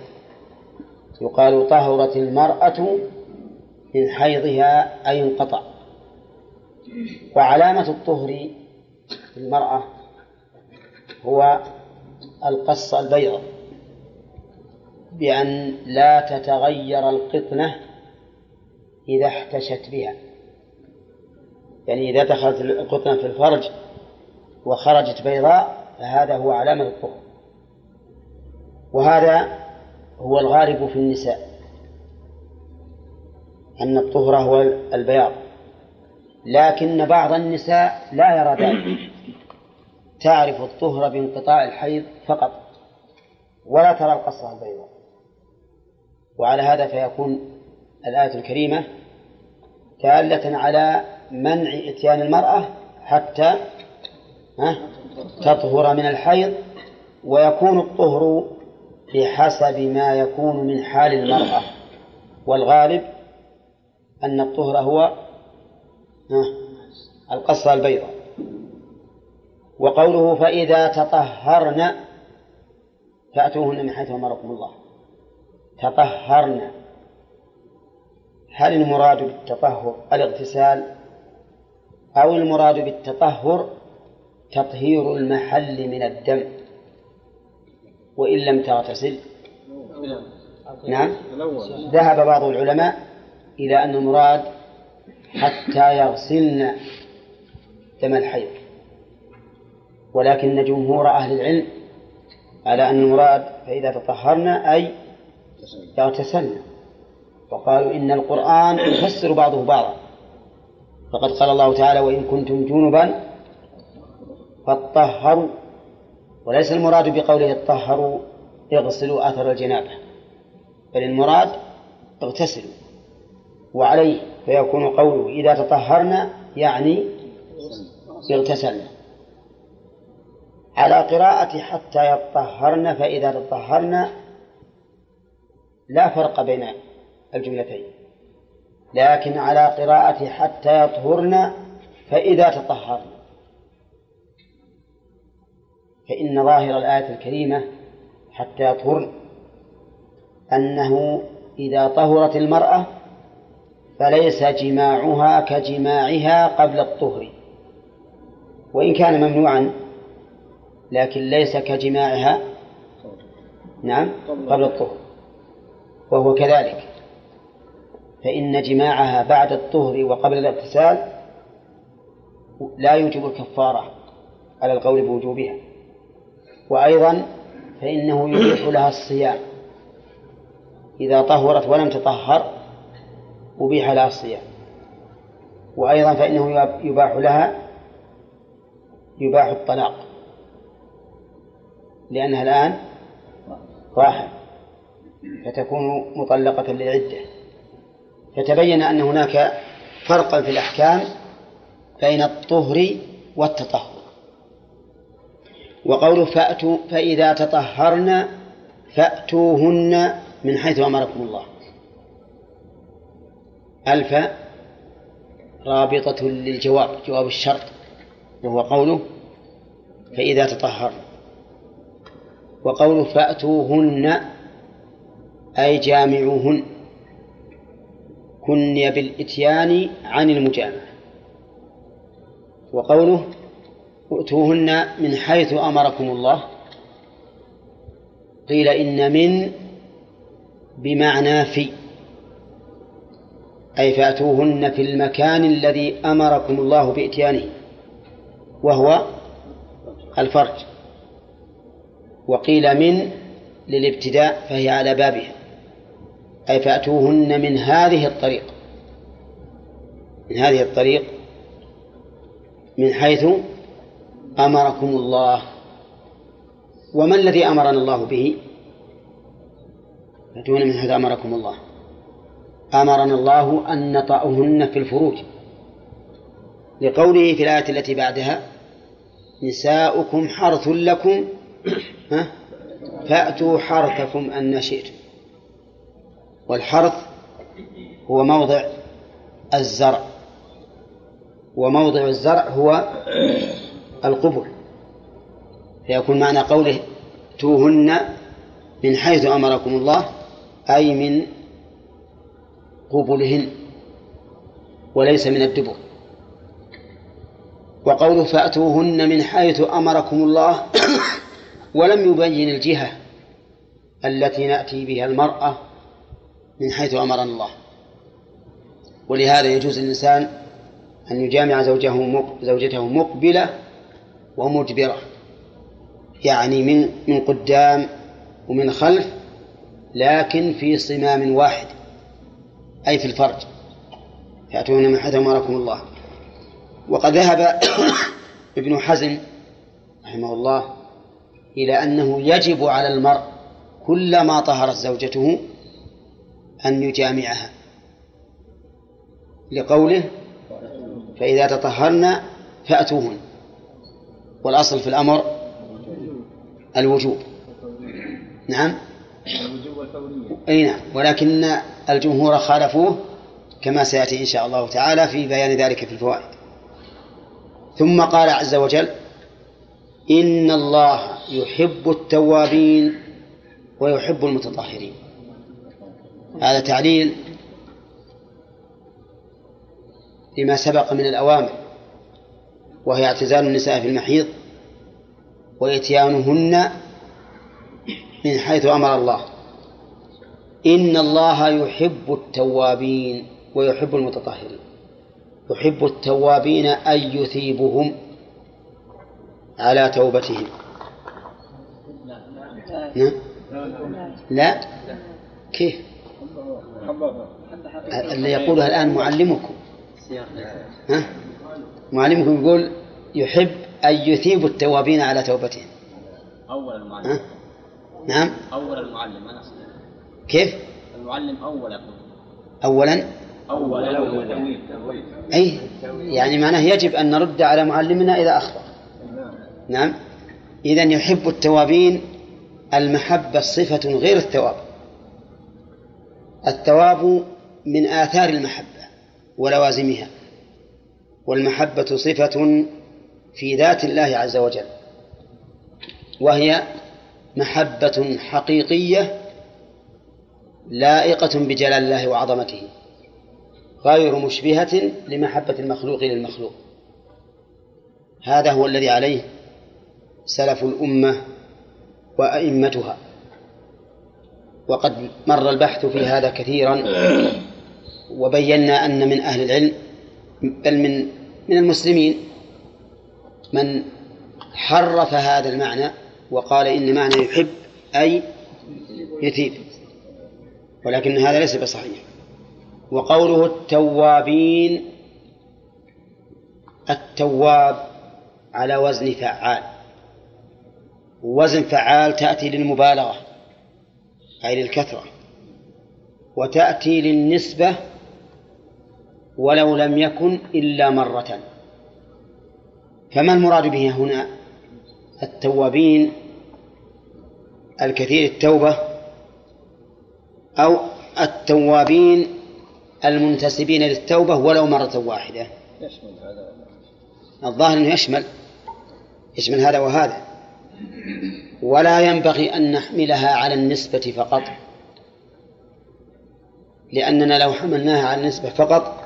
يقال طهرت المرأة من حيضها أي انقطع وعلامة الطهر في المرأة هو القصة البيضاء بأن لا تتغير القطنة إذا احتشت بها. يعني إذا دخلت القطنة في الفرج وخرجت بيضاء فهذا هو علامة الطهر وهذا هو الغالب في النساء أن الطهر هو البياض. لكن بعض النساء لا يرى ذلك. تعرف الطهر بانقطاع الحيض فقط ولا ترى القصة البيضاء. وعلى هذا فيكون الآية الكريمة دالة على منع إتيان المرأة حتى تطهر من الحيض ويكون الطهر بحسب ما يكون من حال المرأة. والغالب أن الطهر هو القصة البيضاء. وقوله فإذا تطهرن فأتوهن من حيث أمركم الله. تطهرن. هل المراد بالتطهر الاغتسال؟ أو المراد بالتطهر تطهير المحل من الدم؟ وإن لم تغتسل نعم. ذهب بعض العلماء إلى أن المراد حتى يغسلن دم الحيض. ولكن جمهور أهل العلم على أن المراد فإذا تطهرن أي يغتسلن وقالوا إن القرآن يفسر بعضه بعضا. فقد قال الله تعالى وإن كنتم جنبا فاطهروا. وليس المراد بقوله اطهروا اغسلوا أثر الجنابة. بل المراد اغتسلوا وعليه فيكون قوله إذا تطهرنا يعني اغتسلنا. على قراءة حتى يطهرن فإذا تطهرن لا فرق بين الجملتين. لكن على قراءة حتى يطهرن فإذا تطهرن. فإن ظاهر الآية الكريمة حتى يطهرن أنه إذا طهرت المرأة فليس جماعها كجماعها قبل الطهر. وإن كان ممنوعا لكن ليس كجماعها. نعم قبل الطهر. وهو كذلك. فإن جماعها بعد الطهر وقبل الاغتسال لا يوجب الكفارة على القول بوجوبها. وأيضا فإنه يبيح لها الصيام. إذا طهرت ولم تطهر أبيح لها الصيام. وأيضا فإنه يباح لها يباح الطلاق. لأنها الآن راحل فتكون مطلقة للعدة. فتبين أن هناك فرقا في الأحكام بين الطهر والتطهر. وقوله فأتوا فإذا تطهرن فأتوهن من حيث أمركم الله. ألف رابطة للجواب جواب الشرط وهو قوله فإذا تطهرن. وقوله فأتوهن أي جامعوهن كني بالإتيان عن المجامعة. وقوله ائتوهن من حيث أمركم الله قيل إن من بمعنى في أي فأتوهن في المكان الذي أمركم الله بإتيانه وهو الفرج. وقيل من للابتداء فهي على بابها. أي فأتوهن من هذه الطريق. من هذه الطريق من حيث أمركم الله. وما الذي أمرنا الله به؟ فأتوهن من حيث أمركم الله. أمرنا الله أن نطأهن في الفروج. لقوله في الآية التي بعدها نساؤكم حرث لكم فأتوا حرثكم أن شئتم والحرث هو موضع الزرع. وموضع الزرع هو القبل. فيكون معنى قوله توهن من حيث أمركم الله أي من قبلهن وليس من الدبر. وقوله فأتوهن من حيث أمركم الله ولم يبين الجهة التي نأتي بها المرأة من حيث أمرنا الله. ولهذا يجوز للإنسان أن يجامع زوجه زوجته مقبلة ومدبرة يعني من من قدام ومن خلف لكن في صمام واحد أي في الفرج. يأتون من حيث أمركم الله. وقد ذهب ابن حزم رحمه الله إلى أنه يجب على المرء كلما طهرت زوجته أن يجامعها. لقوله فإذا تطهرن فأتوهن. والأصل في الأمر الوجوب. نعم؟ أي نعم. ولكن الجمهور خالفوه كما سيأتي إن شاء الله تعالى في بيان ذلك في الفوائد. ثم قال عز وجل إن الله يحب التوابين ويحب المتطهرين. هذا تعليل لما سبق من الأوامر وهي اعتزال النساء في المحيض وإتيانهن من حيث أمر الله. إن الله يحب التوابين ويحب المتطهرين. يحب التوابين أن يثيبهم على توبتهم. نعم لا. كيف اللي يقولها الآن معلمكم. ها؟ معلمكم يقول يحب أن يثيب التوابين على توبتهم أول المعلم. نعم. أول المعلم أنا كيف؟ المعلم أول أقول. أولا؟ أول أي يعني معناه يجب أن نرد على معلمنا إذا أخطأ. نعم. إذا يحب التوابين المحبة صفة غير الثواب. الثواب من آثار المحبة ولوازمها والمحبة صفة في ذات الله عز وجل وهي محبة حقيقية لائقة بجلال الله وعظمته غير مشبهة لمحبة المخلوق للمخلوق. هذا هو الذي عليه سلف الأمة وأئمتها. وقد مر البحث في هذا كثيرا. وبينا أن من أهل العلم بل من من المسلمين من حرف هذا المعنى وقال إن معنى يحب أي يثيب. ولكن هذا ليس بصحيح. وقوله التوابين التواب على وزن فعال. وزن فعال تأتي للمبالغة أي للكثرة. وتأتي للنسبة ولو لم يكن إلا مرة. فما المراد به هنا؟ التوابين الكثير التوبة أو التوابين المنتسبين للتوبة ولو مرة واحدة. الظاهر أنه يشمل يشمل هذا وهذا. ولا ينبغي أن نحملها على النسبة فقط. لأننا لو حملناها على النسبة فقط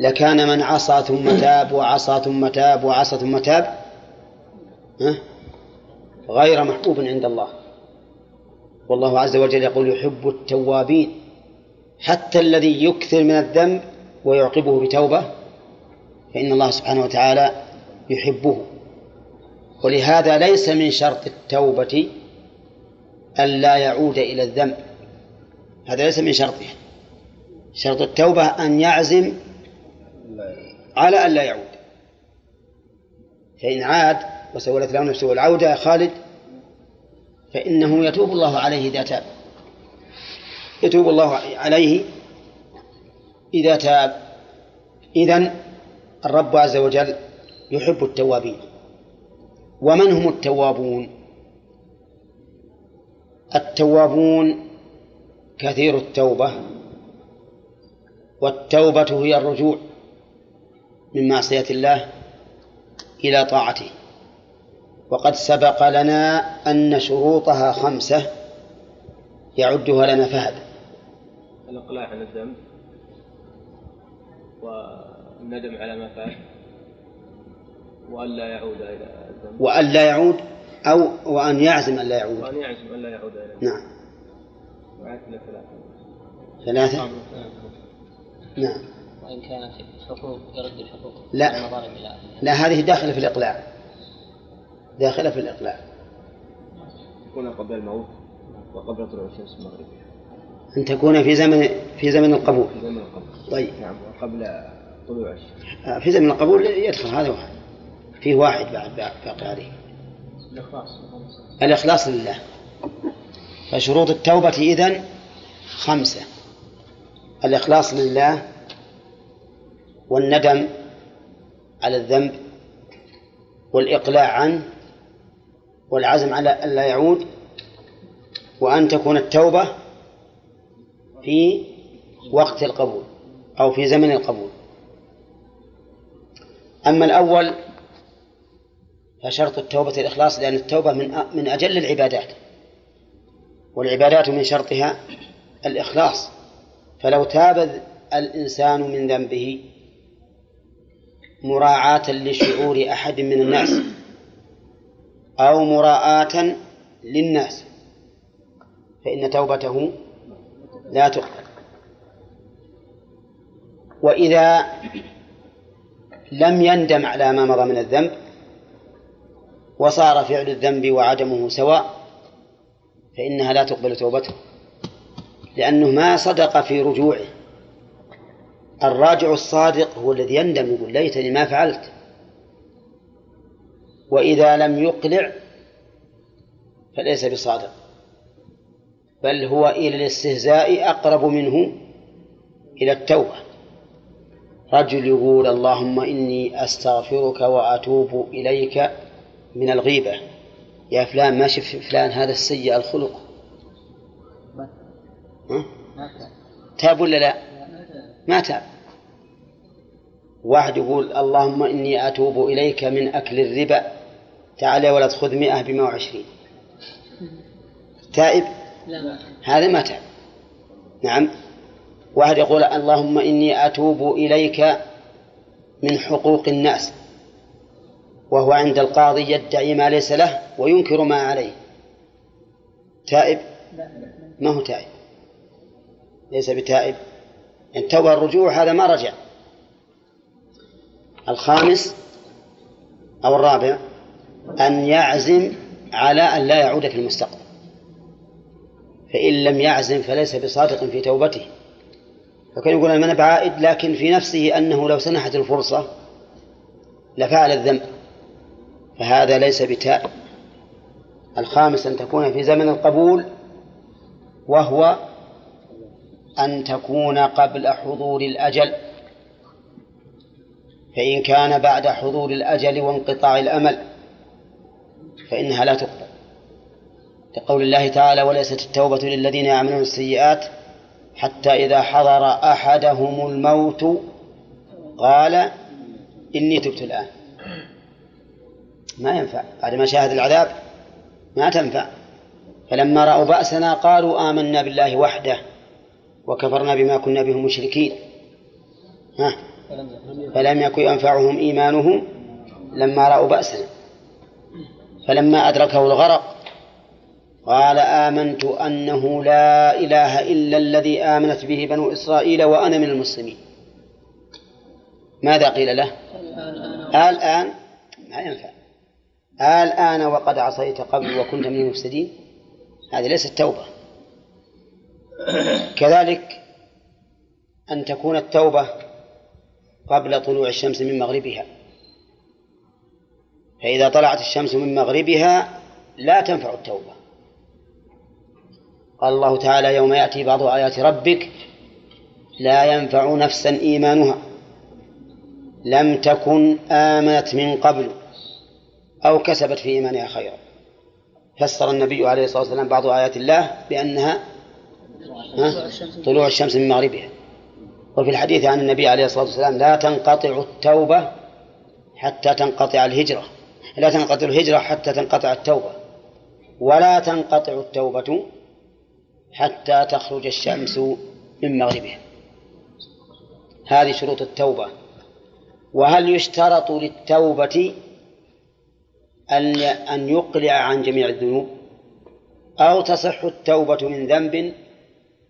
لكان من عصى ثم تاب وعصى ثم تاب وعصى ثم تاب غير محبوب عند الله. والله عز وجل يقول يحب التوابين حتى الذي يكثر من الذنب ويعقبه بتوبة فإن الله سبحانه وتعالى يحبه. ولهذا ليس من شرط التوبة ألا يعود إلى الذنب. هذا ليس من شرطه. شرط التوبة أن يعزم على أن لا يعود. فإن عاد وسولت له نفسه العودة يا خالد فإنه يتوب الله عليه إذا تاب. يتوب الله عليه إذا تاب. إذن الرب عز وجل يحب التوابين. ومن هم التوابون؟ التوابون كثير التوبة والتوبة هي الرجوع من معصية الله إلى طاعته. وقد سبق لنا أن شروطها خمسة يعدها لنا فهد. الإقلاع عن الذنب والندم على ما فات. وأن لا يعود إلى الذنب وأن لا يعود أو وأن يعزم أن لا يعود. وأن يعزم أن لا يعود إلى الذنب نعم. ثلاثة ثلاثة؟ نعم وإن كان في حقوق يرد الحقوق لا. لا هذه داخلة في الإقلاع. داخلة في الإقلاع. يكون قبل الموت وقبل طلوع الشمس المغربية. أن تكون في زمن في زمن القبول. في زمن القبر طيب. نعم وقبل طلوع الشمس. آه، في زمن القبول يدخل هذا واحد. فيه واحد بعد باقي عليه. الإخلاص. لله. فشروط التوبة إذن خمسة. الإخلاص لله والندم على الذنب والإقلاع عنه والعزم على ألا يعود وأن تكون التوبة في وقت القبول أو في زمن القبول. أما الأول فشرط التوبة الإخلاص لأن التوبة من من أجل العبادات. والعبادات من شرطها الإخلاص. فلو تاب الإنسان من ذنبه مراعاة لشعور أحد من الناس أو مراعاة للناس فإن توبته لا تقبل. وإذا لم يندم على ما مضى من الذنب وصار فعل الذنب وعدمه سواء فإنها لا تقبل توبته لأنه ما صدق في رجوعه. الراجع الصادق هو الذي يندم يقول ليتني ما فعلت. وإذا لم يقلع فليس بصادق بل هو إلى الاستهزاء أقرب منه إلى التوبة. رجل يقول اللهم إني أستغفرك وأتوب إليك من الغيبة. يا فلان ما شف فلان هذا السيء الخلق. ها؟ تاب ولا لا؟ ما تاب. واحد يقول اللهم إني أتوب إليك من أكل الربا. تعال يا ولد خذ مئة بمئة وعشرين. تائب؟ لا هذا ما تاب. نعم. واحد يقول اللهم إني أتوب إليك من حقوق الناس. وهو عند القاضي يدعي ما ليس له وينكر ما عليه. تائب؟ ما هو تائب. ليس بتائب. يعني توبة الرجوع هذا ما رجع. الخامس أو الرابع أن يعزم على أن لا يعود في المستقبل. فإن لم يعزم فليس بصادق في توبته. فكان يقول أنا بعائد لكن في نفسه أنه لو سنحت الفرصة لفعل الذنب. فهذا ليس بتائب. الخامس أن تكون في زمن القبول وهو أن تكون قبل حضور الأجل. فإن كان بعد حضور الأجل وانقطاع الأمل فإنها لا تقبل. لقول الله تعالى وليست التوبة للذين يعملون السيئات حتى إذا حضر أحدهم الموت قال إني تبت الآن. ما ينفع. بعد ما شاهد العذاب ما تنفع. فلما رأوا بأسنا قالوا آمنا بالله وحده وكفرنا بما كنا به مشركين. ها؟ فلم يكن ينفعهم إيمانهم لما رأوا بأسنا. فلما أدركه الغرق قال آمنت أنه لا إله إلا الذي آمنت به بنو إسرائيل وأنا من المسلمين. ماذا قيل له؟ الآن ما ينفع. الآن وقد عصيت قبل وكنت من المفسدين؟ هذه ليست توبة. كذلك أن تكون التوبة قبل طلوع الشمس من مغربها. فإذا طلعت الشمس من مغربها لا تنفع التوبة. قال الله تعالى يوم يأتي بعض آيات ربك لا ينفع نفسا إيمانها. لم تكن آمنت من قبل. أو كسبت في إيمانها خيرا. فسر النبي عليه الصلاة والسلام بعض آيات الله بأنها طلوع الشمس من مغربها. وفي الحديث عن النبي عليه الصلاة والسلام لا تنقطع التوبة حتى تنقطع الهجرة. لا تنقطع الهجرة حتى تنقطع التوبة. ولا تنقطع التوبة حتى تخرج الشمس من مغربها. هذه شروط التوبة. وهل يشترط للتوبة أن أن يقلع عن جميع الذنوب أو تصح التوبة من ذنب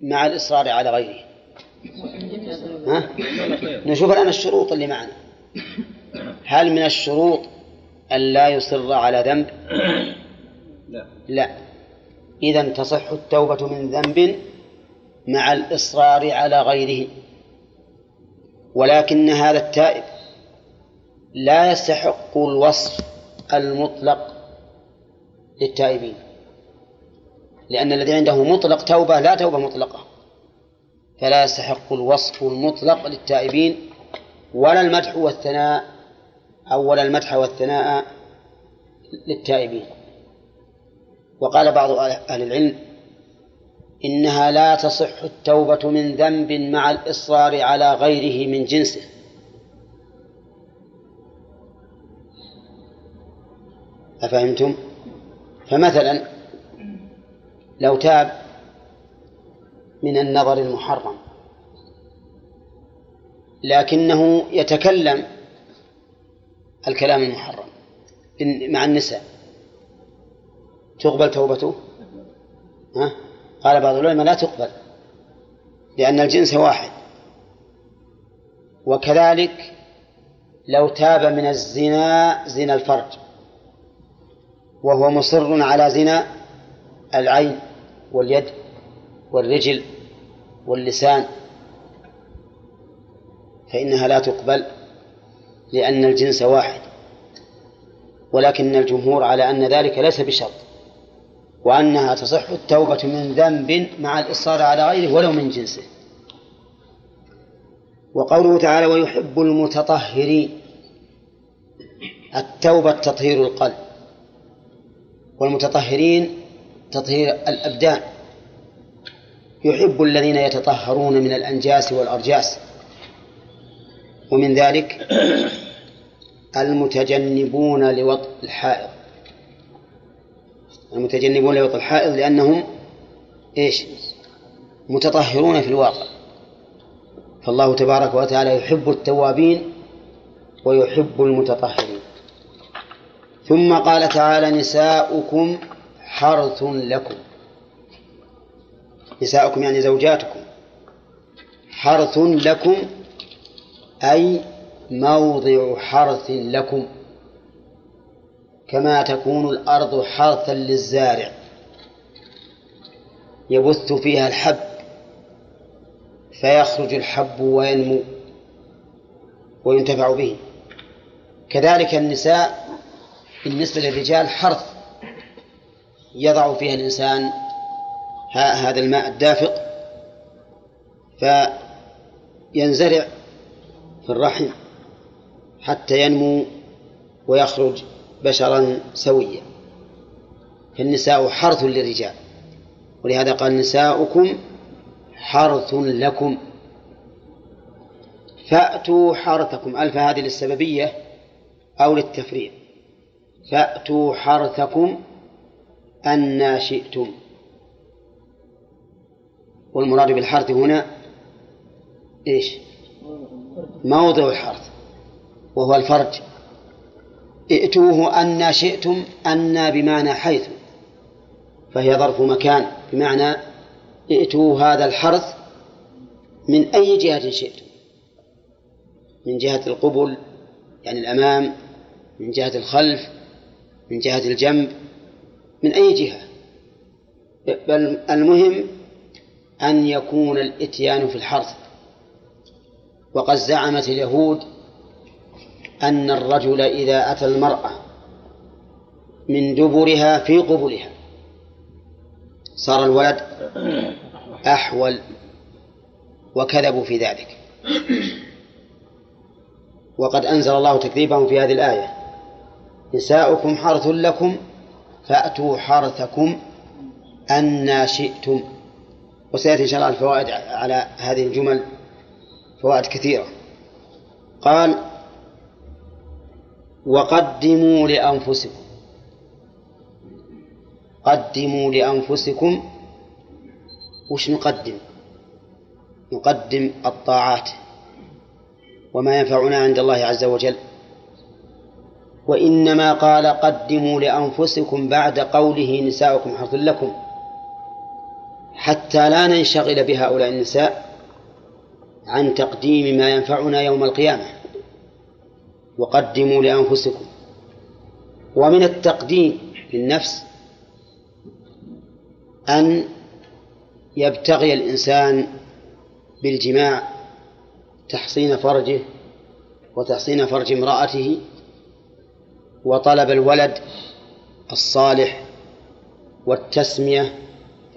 مع الإصرار على غيره. ها؟ نشوف الآن الشروط اللي معنا. هل من الشروط أن لا يصر على ذنب؟ لا. لا إذا تصح التوبة من ذنب مع الإصرار على غيره. ولكن هذا التائب لا يستحق الوصف. المطلق للتائبين. لأن الذي عنده مطلق توبة لا توبة مطلقة. فلا يستحق الوصف المطلق للتائبين ولا المدح والثناء أو ولا المدح والثناء للتائبين. وقال بعض أهل العلم إنها لا تصح التوبة من ذنب مع الإصرار على غيره من جنسه. أفهمتم؟ فمثلا لو تاب من النظر المحرم لكنه يتكلم الكلام المحرم مع النساء تقبل توبته ها؟ قال بعض العلماء لا تقبل لأن الجنس واحد وكذلك لو تاب من الزنا زنا الفرج وهو مصر على زنا العين واليد والرجل واللسان. فإنها لا تقبل لأن الجنس واحد ولكن الجمهور على أن ذلك ليس بشرط وأنها تصح التوبة من ذنب مع الإصرار على غيره ولو من جنسه. وقوله تعالى ويحب المتطهرين. التوبة تطهير القلب. والمتطهرين تطهير الأبدان. يحب الذين يتطهرون من الأنجاس والأرجاس. ومن ذلك المتجنبون لوطء الحائض. المتجنبون لوطء الحائض لأنهم إيش؟ متطهرون في الواقع. فالله تبارك وتعالى يحب التوابين ويحب المتطهرين. ثم قال تعالى نساؤكم حرث لكم. نساؤكم يعني زوجاتكم. حرث لكم أي موضع حرث لكم. كما تكون الأرض حرثا للزارع. يبث فيها الحب. فيخرج الحب وينمو. وينتفع به. كذلك النساء بالنسبة للرجال حرث يضع فيها الإنسان هذا الماء الدافق فينزرع في الرحم حتى ينمو ويخرج بشرا سويا. فالنساء حرث للرجال ولهذا قال نساؤكم حرث لكم. فأتوا حرثكم ألف هذه للسببية أو للتفريع فأتوا حرثكم أن شئتم. والمراد بالحرث هنا إيش؟ موضع الحرث وهو الفرج. ائتوه أن شئتم أن بمعنى حيث فهي ظرف مكان بمعنى ائتوا هذا الحرث من أي جهة شئتم. من جهة القبل يعني الأمام من جهة الخلف من جهة الجنب من أي جهة. بل المهم أن يكون الإتيان في الحرث. وقد زعمت اليهود أن الرجل إذا أتى المرأة من دبرها في قبلها صار الولد أحول وكذبوا في ذلك. وقد أنزل الله تكذيبهم في هذه الآية. نساؤكم حرث لكم فأتوا حرثكم أن شئتم. وسيأتي إن شاء الله الفوائد على هذه الجمل فوائد كثيرة. قال وقدموا لأنفسكم قدموا لأنفسكم. وش نقدم؟ نقدم الطاعات وما ينفعنا عند الله عز وجل. وإنما قال قدموا لأنفسكم بعد قوله نساؤكم حرث لكم حتى لا ننشغل بهؤلاء النساء عن تقديم ما ينفعنا يوم القيامة. وقدموا لأنفسكم. ومن التقديم للنفس أن يبتغي الإنسان بالجماع تحصين فرجه وتحصين فرج امرأته وطلب الولد الصالح والتسمية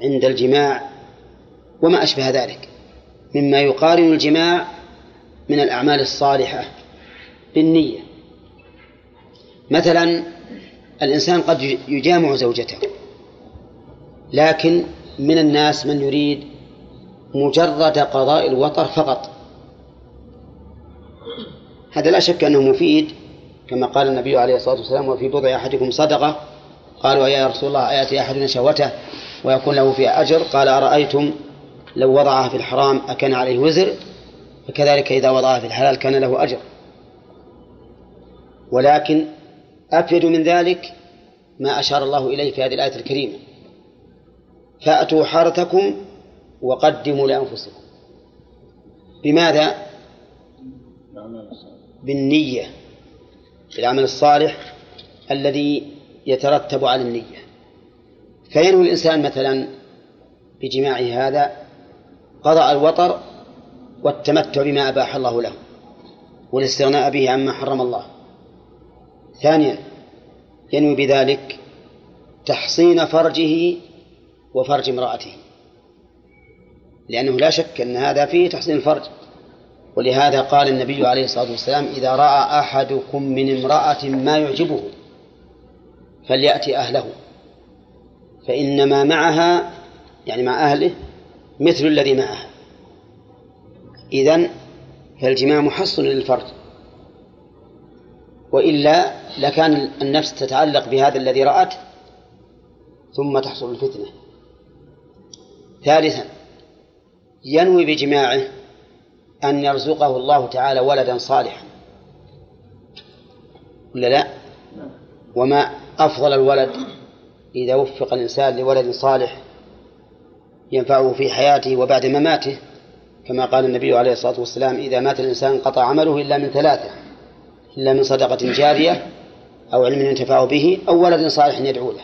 عند الجماع وما أشبه ذلك مما يقارن الجماع من الأعمال الصالحة بالنية. مثلا الإنسان قد يجامع زوجته لكن من الناس من يريد مجرد قضاء الوطر فقط. هذا لا شك أنه مفيد كما قال النبي عليه الصلاة والسلام وفي بضع أحدكم صدقة. قالوا يا رسول الله أيأتي أحدنا شهوته ويكون له فيها أجر؟ قال أرأيتم لو وضعها في الحرام أكان عليه وزر؟ فكذلك إذا وضعها في الحلال كان له أجر. ولكن أفيد من ذلك ما أشار الله إليه في هذه الآية الكريمة. فأتوا حارتكم وقدموا لأنفسكم. بماذا؟ بالنية. بالعمل الصالح الذي يترتب على النية. فينوي الإنسان مثلا بجماعه هذا قضاء الوطر والتمتع بما أباح الله له والاستغناء به عما حرم الله. ثانيا ينوي بذلك تحصين فرجه وفرج امرأته. لأنه لا شك أن هذا فيه تحصين الفرج. ولهذا قال النبي عليه الصلاة والسلام إذا رأى أحدكم من امرأة ما يعجبه فليأتي أهله. فإنما معها يعني مع أهله مثل الذي معها إذن فالجماع محصن للفرج وإلا لكان النفس تتعلق بهذا الذي رأته ثم تحصل الفتنة. ثالثا ينوي بجماعه أن يرزقه الله تعالى ولدا صالحا. ولا لا؟ وما أفضل الولد إذا وفق الإنسان لولد صالح ينفعه في حياته وبعد مماته كما قال النبي عليه الصلاة والسلام إذا مات الإنسان قطع عمله إلا من ثلاثة إلا من صدقة جارية أو علم ينتفع به أو ولد صالح يدعو له.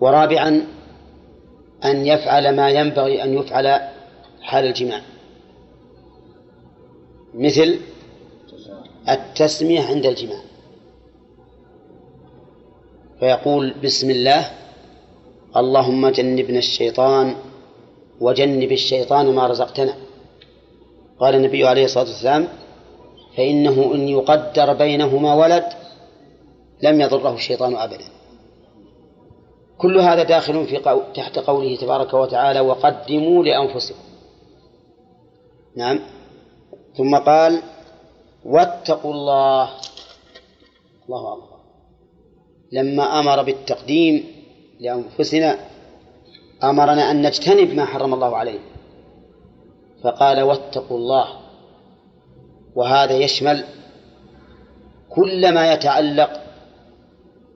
ورابعا أن يفعل ما ينبغي أن يفعل حال الجماع. مثل التسمية عند الجماع. فيقول بسم الله اللهم جنبنا الشيطان وجنب الشيطان ما رزقتنا. قال النبي عليه الصلاة والسلام فإنه إن يقدر بينهما ولد لم يضره الشيطان أبدا. كل هذا داخل في قو... تحت قوله تبارك وتعالى وقدموا لأنفسكم. نعم. ثم قال واتقوا الله. الله أكبر. لما أمر بالتقديم لأنفسنا أمرنا أن نجتنب ما حرم الله عليه. فقال واتقوا الله. وهذا يشمل كل ما يتعلق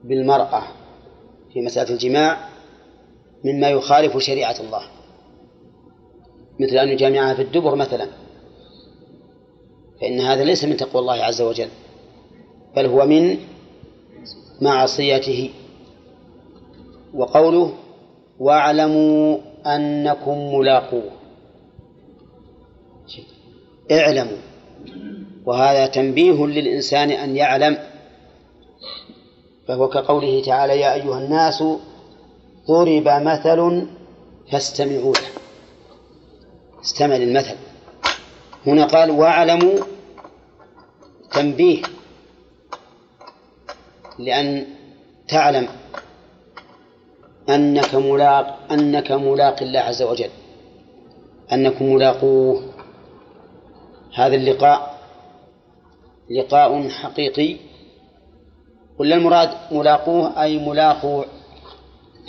بالمرأة في مسألة الجماع مما يخالف شريعة الله. مثل أن يجامعها في الدبر مثلا. فإن هذا ليس من تقوى الله عز وجل بل هو من معصيته. وقوله واعلموا أنكم ملاقوه اعلموا. وهذا تنبيه للإنسان أن يعلم. فهو كقوله تعالى يا أيها الناس ضرب مثل فاستمعوا له استمع للمثل هنا قال واعلموا تنبيه لأن تعلم أنك ملاق أنك ملاق الله عز وجل أنكم ملاقوه. هذا اللقاء لقاء حقيقي. ولا المراد ملاقوه أي ملاقو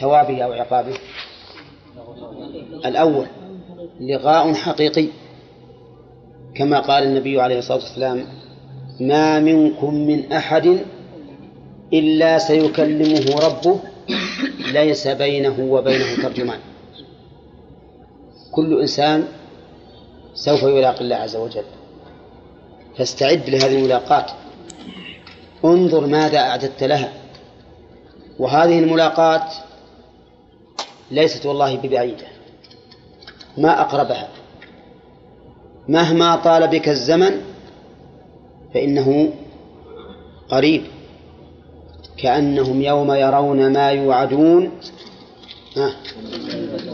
ثوابه أو عقابه؟ الأول. لقاء حقيقي. كما قال النبي عليه الصلاة والسلام ما منكم من أحد إلا سيكلمه ربه ليس بينه وبينه ترجمان. كل إنسان سوف يلاقي الله عز وجل. فاستعد لهذه الملاقاة انظر ماذا أعددت لها. وهذه الملاقاة ليست والله ببعيدة. ما أقربها. مهما طال بك الزمن فإنه قريب. كأنهم يوم يرون ما يوعدون.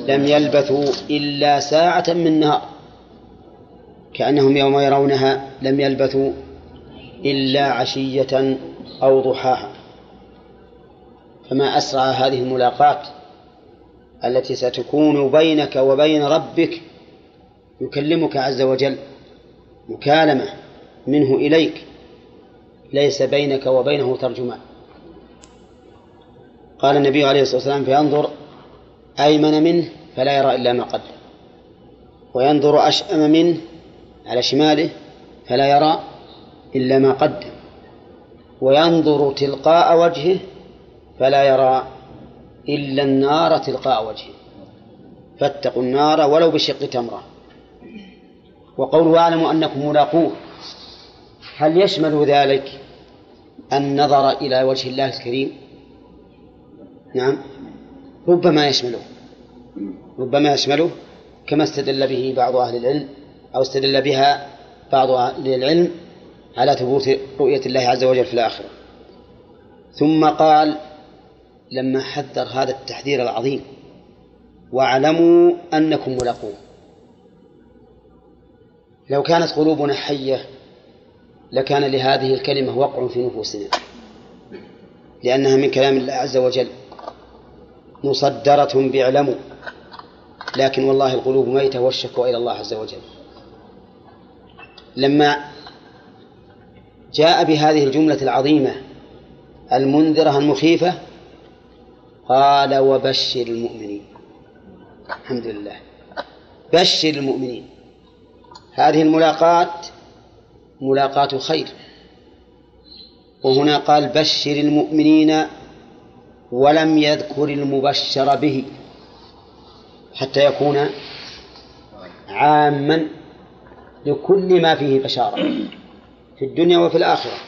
لم يلبثوا إلا ساعة من نهار. كأنهم يوم يرونها لم يلبثوا إلا عشية أو ضحاها. فما أسرع هذه الملاقات؟ التي ستكون بينك وبين ربك يكلمك عز وجل مكالمة منه إليك ليس بينك وبينه ترجمان قال النبي عليه الصلاة والسلام فينظر أيمن منه فلا يرى إلا ما قدم. وينظر أشأم منه على شماله فلا يرى إلا ما قدم. وينظر تلقاء وجهه فلا يرى إلا النار تلقاء وجهه فاتقوا النار ولو بشق تمرة وقوله واعلموا أنكم ملاقوه. هل يشمل ذلك النظر إلى وجه الله الكريم؟ نعم. ربما يشمله. ربما يشمله كما استدل به بعض أهل العلم أو استدل بها بعض أهل العلم على ثبوت رؤية الله عز وجل في الآخرة. ثم قال لما حذر هذا التحذير العظيم واعلموا أنكم ملاقوه. لو كانت قلوبنا حية لكان لهذه الكلمة وقع في نفوسنا لأنها من كلام الله عز وجل مصدرة باعلموا لكن والله القلوب ميتة والشكوى إلى الله عز وجل. لما جاء بهذه الجملة العظيمة المنذرة المخيفة قال وبشر المؤمنين. الحمد لله. بشر المؤمنين. هذه الملاقاة ملاقاة خير. وهنا قال بشر المؤمنين ولم يذكر المبشر به. حتى يكون عاما لكل ما فيه بشارة. في الدنيا وفي الآخرة.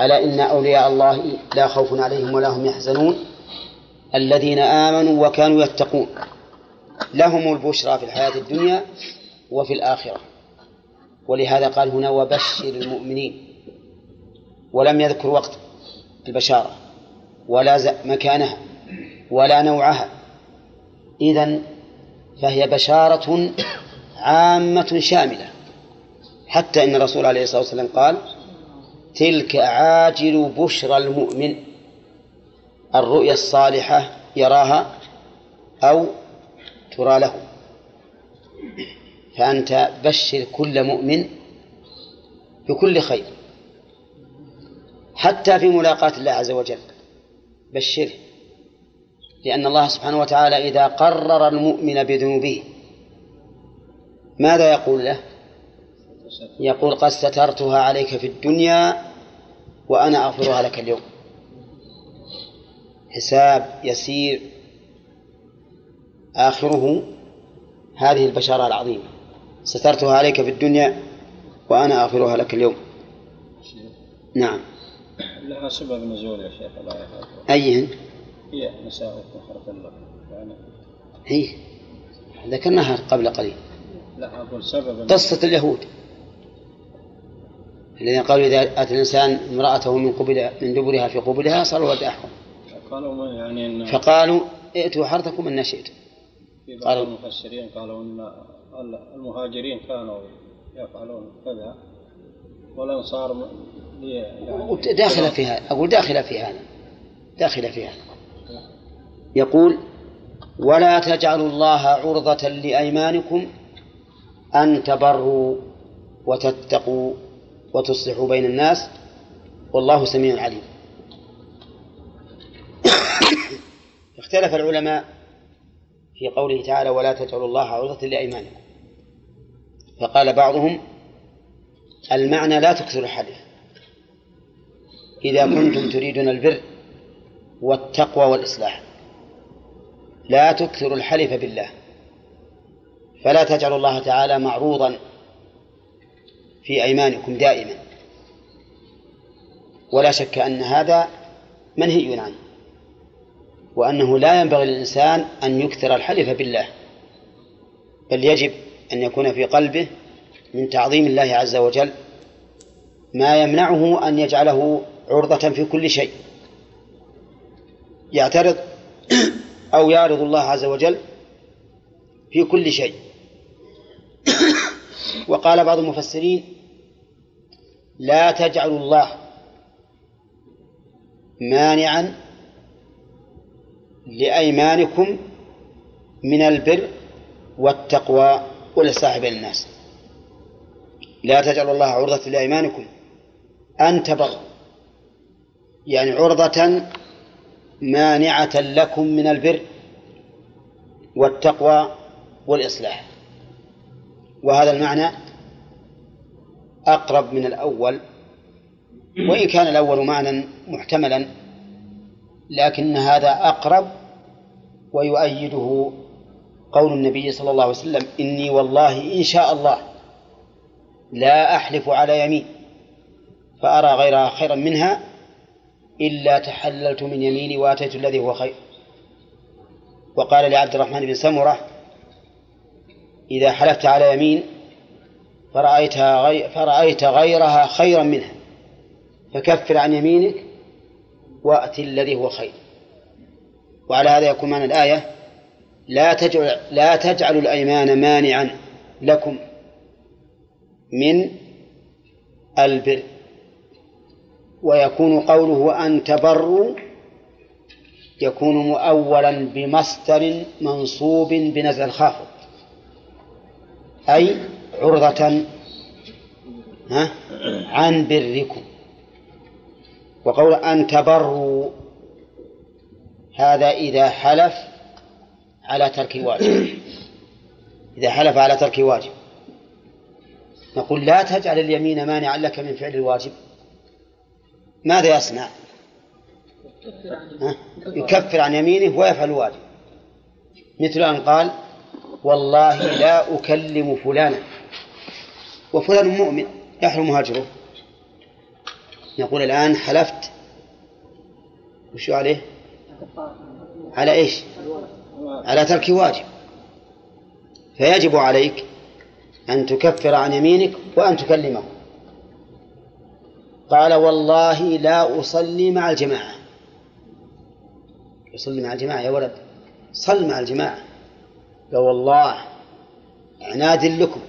ألا إن أولياء الله لا خوف عليهم ولا هم يحزنون؟ الذين آمنوا وكانوا يتقون. لهم البشرى في الحياة الدنيا وفي الآخرة. ولهذا قال هنا وبشر المؤمنين. ولم يذكر وقت البشارة. ولا مكانها. ولا نوعها. إذن فهي بشارة عامة شاملة. حتى إن الرسول عليه الصلاة والسلام قال تلك عاجل بشرى المؤمن. الرؤيا الصالحة يراها أو ترى له. فأنت بشر كل مؤمن بكل خير. حتى في ملاقاة الله عز وجل. بشره. لأن الله سبحانه وتعالى إذا قرر المؤمن بذنوبه ماذا يقول له؟ يقول قد سترتها عليك في الدنيا وأنا أغفرها لك اليوم. حساب يسير آخره هذه البشارة العظيمة. سترتها عليك في الدنيا وأنا أغفرها لك اليوم. نعم. لها سبب نزول يا شيخ الله أيهن؟ هي نساء حرث الله. يعني هي. ذكرناها قبل قليل. لا أقول سبب قصة اليهود. الذين قالوا إذا أتى الإنسان امرأته من قبل من دبرها في قبلها صار ولد أحكم قالوا ما يعني إن فقالوا ائتوا حرثكم أن شئتم. في بعض قالوا- المفسرين قالوا إن المهاجرين كانوا يفعلون كذا لي- يعني داخلة في هذا أقول داخلة في هذا داخلة في هذا. يقول ولا تجعلوا الله عرضة لأيمانكم أن تبروا وتتقوا وتصلحوا بين الناس والله سميع عليم. اختلف العلماء في قوله تعالى ولا تجعلوا الله عرضة لأيمانكم. فقال بعضهم المعنى لا تكثر الحديث. إذا كنتم تريدون البر والتقوى والإصلاح لا تكثروا الحلف بالله. فلا تجعلوا الله تعالى معروضا في أيمانكم دائما. ولا شك أن هذا منهي عنه وأنه لا ينبغي للإنسان أن يكثر الحلف بالله بل يجب أن يكون في قلبه من تعظيم الله عز وجل ما يمنعه أن يجعله عرضة في كل شيء. يعترض أو يعرض الله عز وجل في كل شيء. وقال بعض المفسرين لا تجعلوا الله مانعا لأيمانكم من البر والتقوى والإصلاح بين الناس. لا تجعلوا الله عرضة لأيمانكم. أن تبروا يعني عرضة مانعة لكم من البر والتقوى والإصلاح. وهذا المعنى أقرب من الأول وإن كان الأول معنى محتملا لكن هذا أقرب ويؤيده قول النبي صلى الله عليه وسلم إني والله إن شاء الله لا أحلف على يمين فأرى غيرها خيرا منها إلا تحللت من يميني وآتيت الذي هو خير. وقال لعبد الرحمن بن سمرة إذا حلفت على يمين فرأيتها غي فرأيت غيرها خيرا منها. فكفر عن يمينك وأت الذي هو خير. وعلى هذا يكون معنى الآية لا تجعل لا تجعلوا الأيمان مانعا لكم من البر. ويكون قوله أن تبروا يكون مؤولا بمصدر منصوب بنزع الخافض أي عرضة عن بركم. وقول أن تبروا هذا إذا حلف على ترك واجب. إذا حلف على ترك واجب. نقول لا تجعل اليمين مانعا لك من فعل الواجب. ماذا يصنع؟ يكفر عن يمينه ويفعل الواجب. مثل أن قال والله لا أكلم فلانا. وفلان مؤمن يحرم هجره نقول الآن حلفت. وشو عليه؟ على إيش؟ على ترك واجب. فيجب عليك أن تكفر عن يمينك وأن تكلمه. قال والله لا أصلي مع الجماعة. يصلي مع الجماعة يا ولد. صل مع الجماعة. قال والله عناد لكم.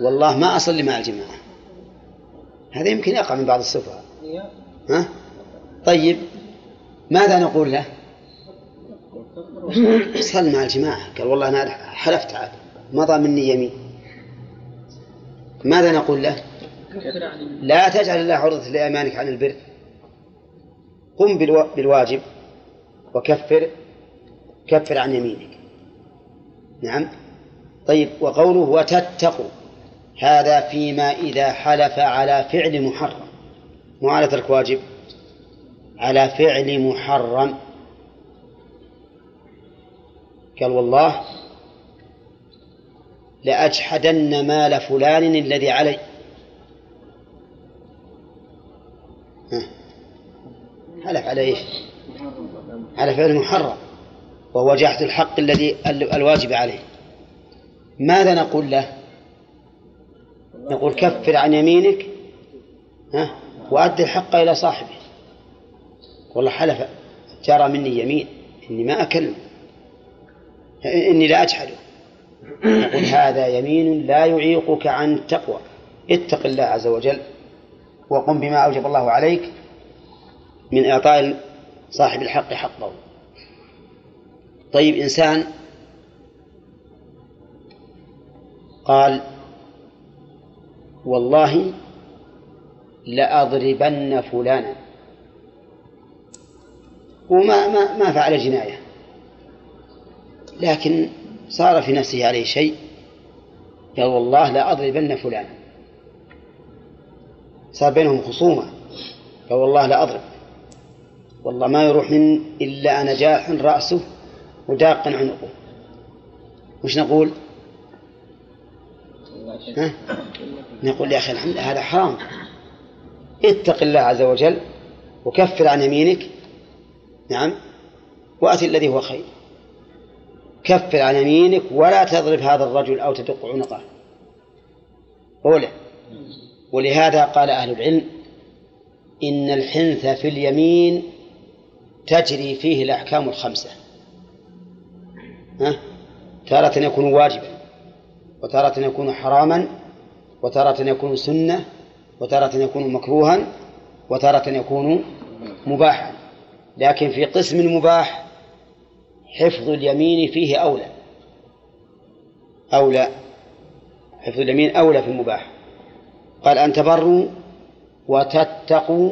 والله ما أصلي مع الجماعة. هذا يمكن يقع من بعض السفهاء ها؟ طيب ماذا نقول له؟ صل مع الجماعة. قال والله أنا حلفت عاد. مضى مني يمين. ماذا نقول له؟ لا تجعل الله عرضة لأيمانك عن البر. قم بالوا- بالواجب وكفر كفر عن يمينك. نعم. طيب وقوله وتتقوا هذا فيما إذا حلف على فعل محرم. مو على ترك واجب على فعل محرم. قال والله لأجحدن مال فلان الذي علي. حلف على إيش؟ على فعل محرم. وهو جحد الحق الذي الواجب عليه. ماذا نقول له؟ نقول كفر عن يمينك ها؟ وأد الحق إلى صاحبه. والله حلف جرى مني يمين إني ما أكلم إني لا أجحده نقول هذا يمين لا يعيقك عن التقوى. اتق الله عز وجل وقم بما أوجب الله عليك من إعطاء صاحب الحق حقه. طيب إنسان قال والله لأضربن فلانا. وما ما ما فعل جناية. لكن صار في نفسه عليه شيء قال والله لأضربن فلانا. صار بينهم خصومة قال والله لأضرب. والله ما يروح من إلا نجاح رأسه وداق عنقه. وش نقول؟ ها؟ نقول يا أخي الحمد هذا حرام. اتق الله عز وجل وكفر عن يمينك. نعم. وأتي الذي هو خير. كفر عن يمينك ولا تضرب هذا الرجل أو تدق عنقه. أولى. ولهذا قال أهل العلم إن الحنث في اليمين تجري فيه الأحكام الخمسة؟ تارة يكون واجبا وتارة يكون حراما وتارة يكون سنة وتارة يكون مكروها وتارة يكون مباحا. لكن في قسم المباح حفظ اليمين فيه أولى. أولى. حفظ اليمين أولى في المباح. قال أن تبروا وتتقوا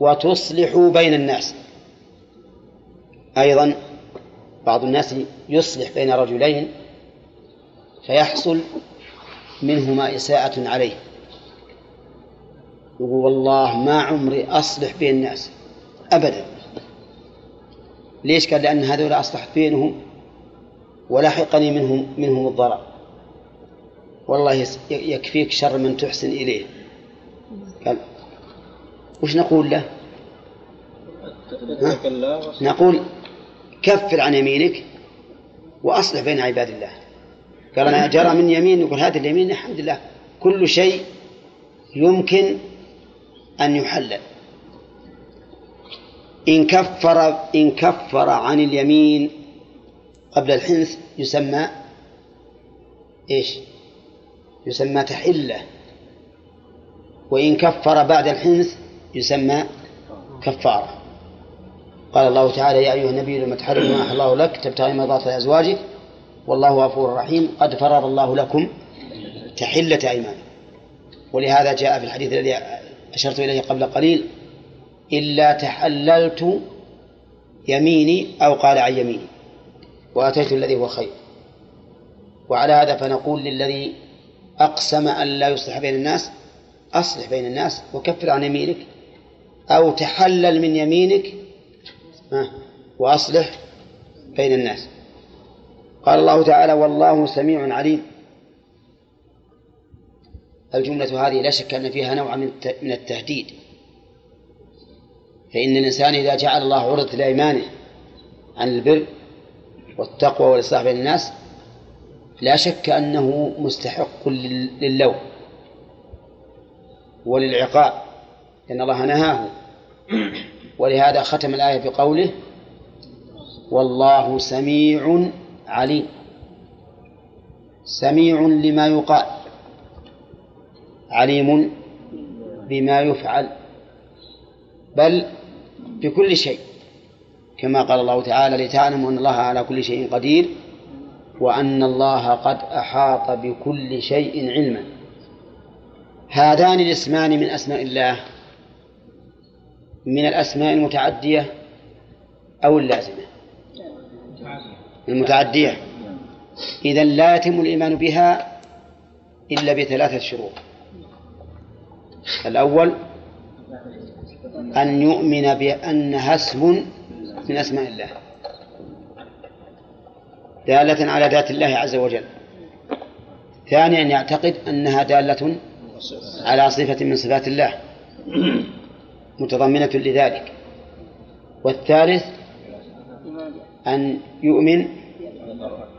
وتصلحوا بين الناس. أيضا بعض الناس يصلح بين رجلين فيحصل منهما إساءة عليه. يقول والله ما عمري أصلح بين الناس أبدا. ليش؟ قال لأن هذول أصلحت بينهم ولحقني منهم منهم الضرر. والله يكفيك شر من تحسن إليه. قال وش نقول له؟ ها؟ نقول كفر عن يمينك وأصلح بين عباد الله. قال أنا جرى من يمين؟ يقول هذه اليمين الحمد لله. كل شيء يمكن أن يحلل. إن كفر إن كفر عن اليمين قبل الحنث يسمى إيش؟ يسمى تحلة. وإن كفر بعد الحنث يسمى كفارة. قال الله تعالى يا أيها النبي لما تحرم ما الله لك تبتغي مرضات أزواجك والله غفور رحيم. قد فرض الله لكم تحلة أيمانكم. ولهذا جاء في الحديث الذي أشرت إليه قبل قليل إلا تحللت يميني أو قال عن يميني وأتيت الذي هو خير. وعلى هذا فنقول للذي أقسم أن لا يصلح بين الناس أصلح بين الناس وكفر عن يمينك أو تحلل من يمينك وأصلح بين الناس. قال الله تعالى والله سميع عليم. الجملة هذه لا شك أن فيها نوع من التهديد. فإن الإنسان إذا جعل الله عرضة لأيمانه عن البر والتقوى والإصلاح بين الناس لا شك أنه مستحق للوم وللعقاب لأن الله نهاه ولهذا ختم الآية بقوله والله سميع عليم. سميع لما يقال عليم بما يفعل بل بكل شيء. كما قال الله تعالى لتعلموا أن الله على كل شيء قدير وأن الله قد أحاط بكل شيء علما. هذان الاسمان من أسماء الله. من الأسماء المتعدية أو اللازمة؟ المتعدية. إذا لا يتم الإيمان بها إلا بثلاثة شروط. الأول أن يؤمن بأنها اسم من أسماء الله. دالة على ذات الله عز وجل. ثانيا يعتقد أنها دالة على صفة من صفات الله. متضمنة لذلك. والثالث أن يؤمن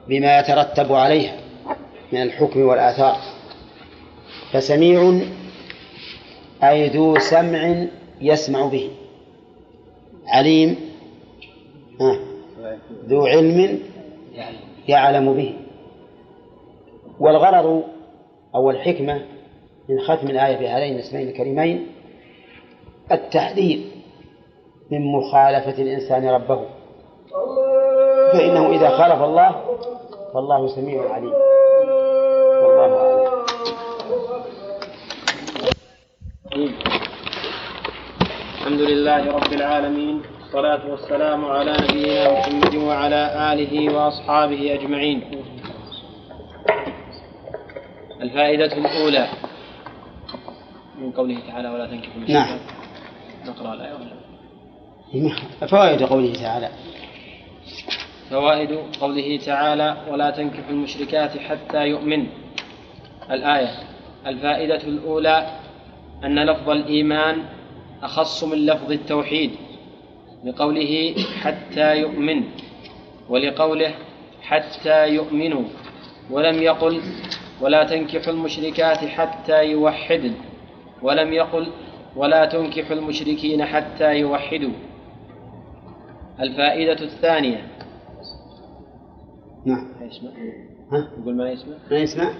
بما يترتب عليها من الحكم والآثار. فسميع أي ذو سمع يسمع به. عليم ذو علم يعلم به. والغرض أو الحكمة من ختم الآية بهذين الاسمين الكريمين التحذير من مخالفة الإنسان ربه. فإنه إذا خالف الله فالله سميع عليم. والله أعلم. الحمد لله رب العالمين والصلاة والسلام على نبينا محمد وعلى آله وأصحابه أجمعين. الفائدة الأولى من قوله تعالى ولا تنكحوا نعم. نقرأ الآية ولا فوائد قوله تعالى. فوائد قوله تعالى ولا تنكحوا المشركات حتى يؤمن. الآية الفائدة الأولى أن لفظ الإيمان أخص من لفظ التوحيد لقوله حتى يؤمن ولقوله حتى يؤمنوا ولم يقل ولا تنكحوا المشركات حتى يوحدن ولم يقل ولا تنكحوا المشركين حتى يوحدوا. الفائدة الثانية. نعم. يسمع؟ ها؟ يقول ما يسمع؟ ما يسمع؟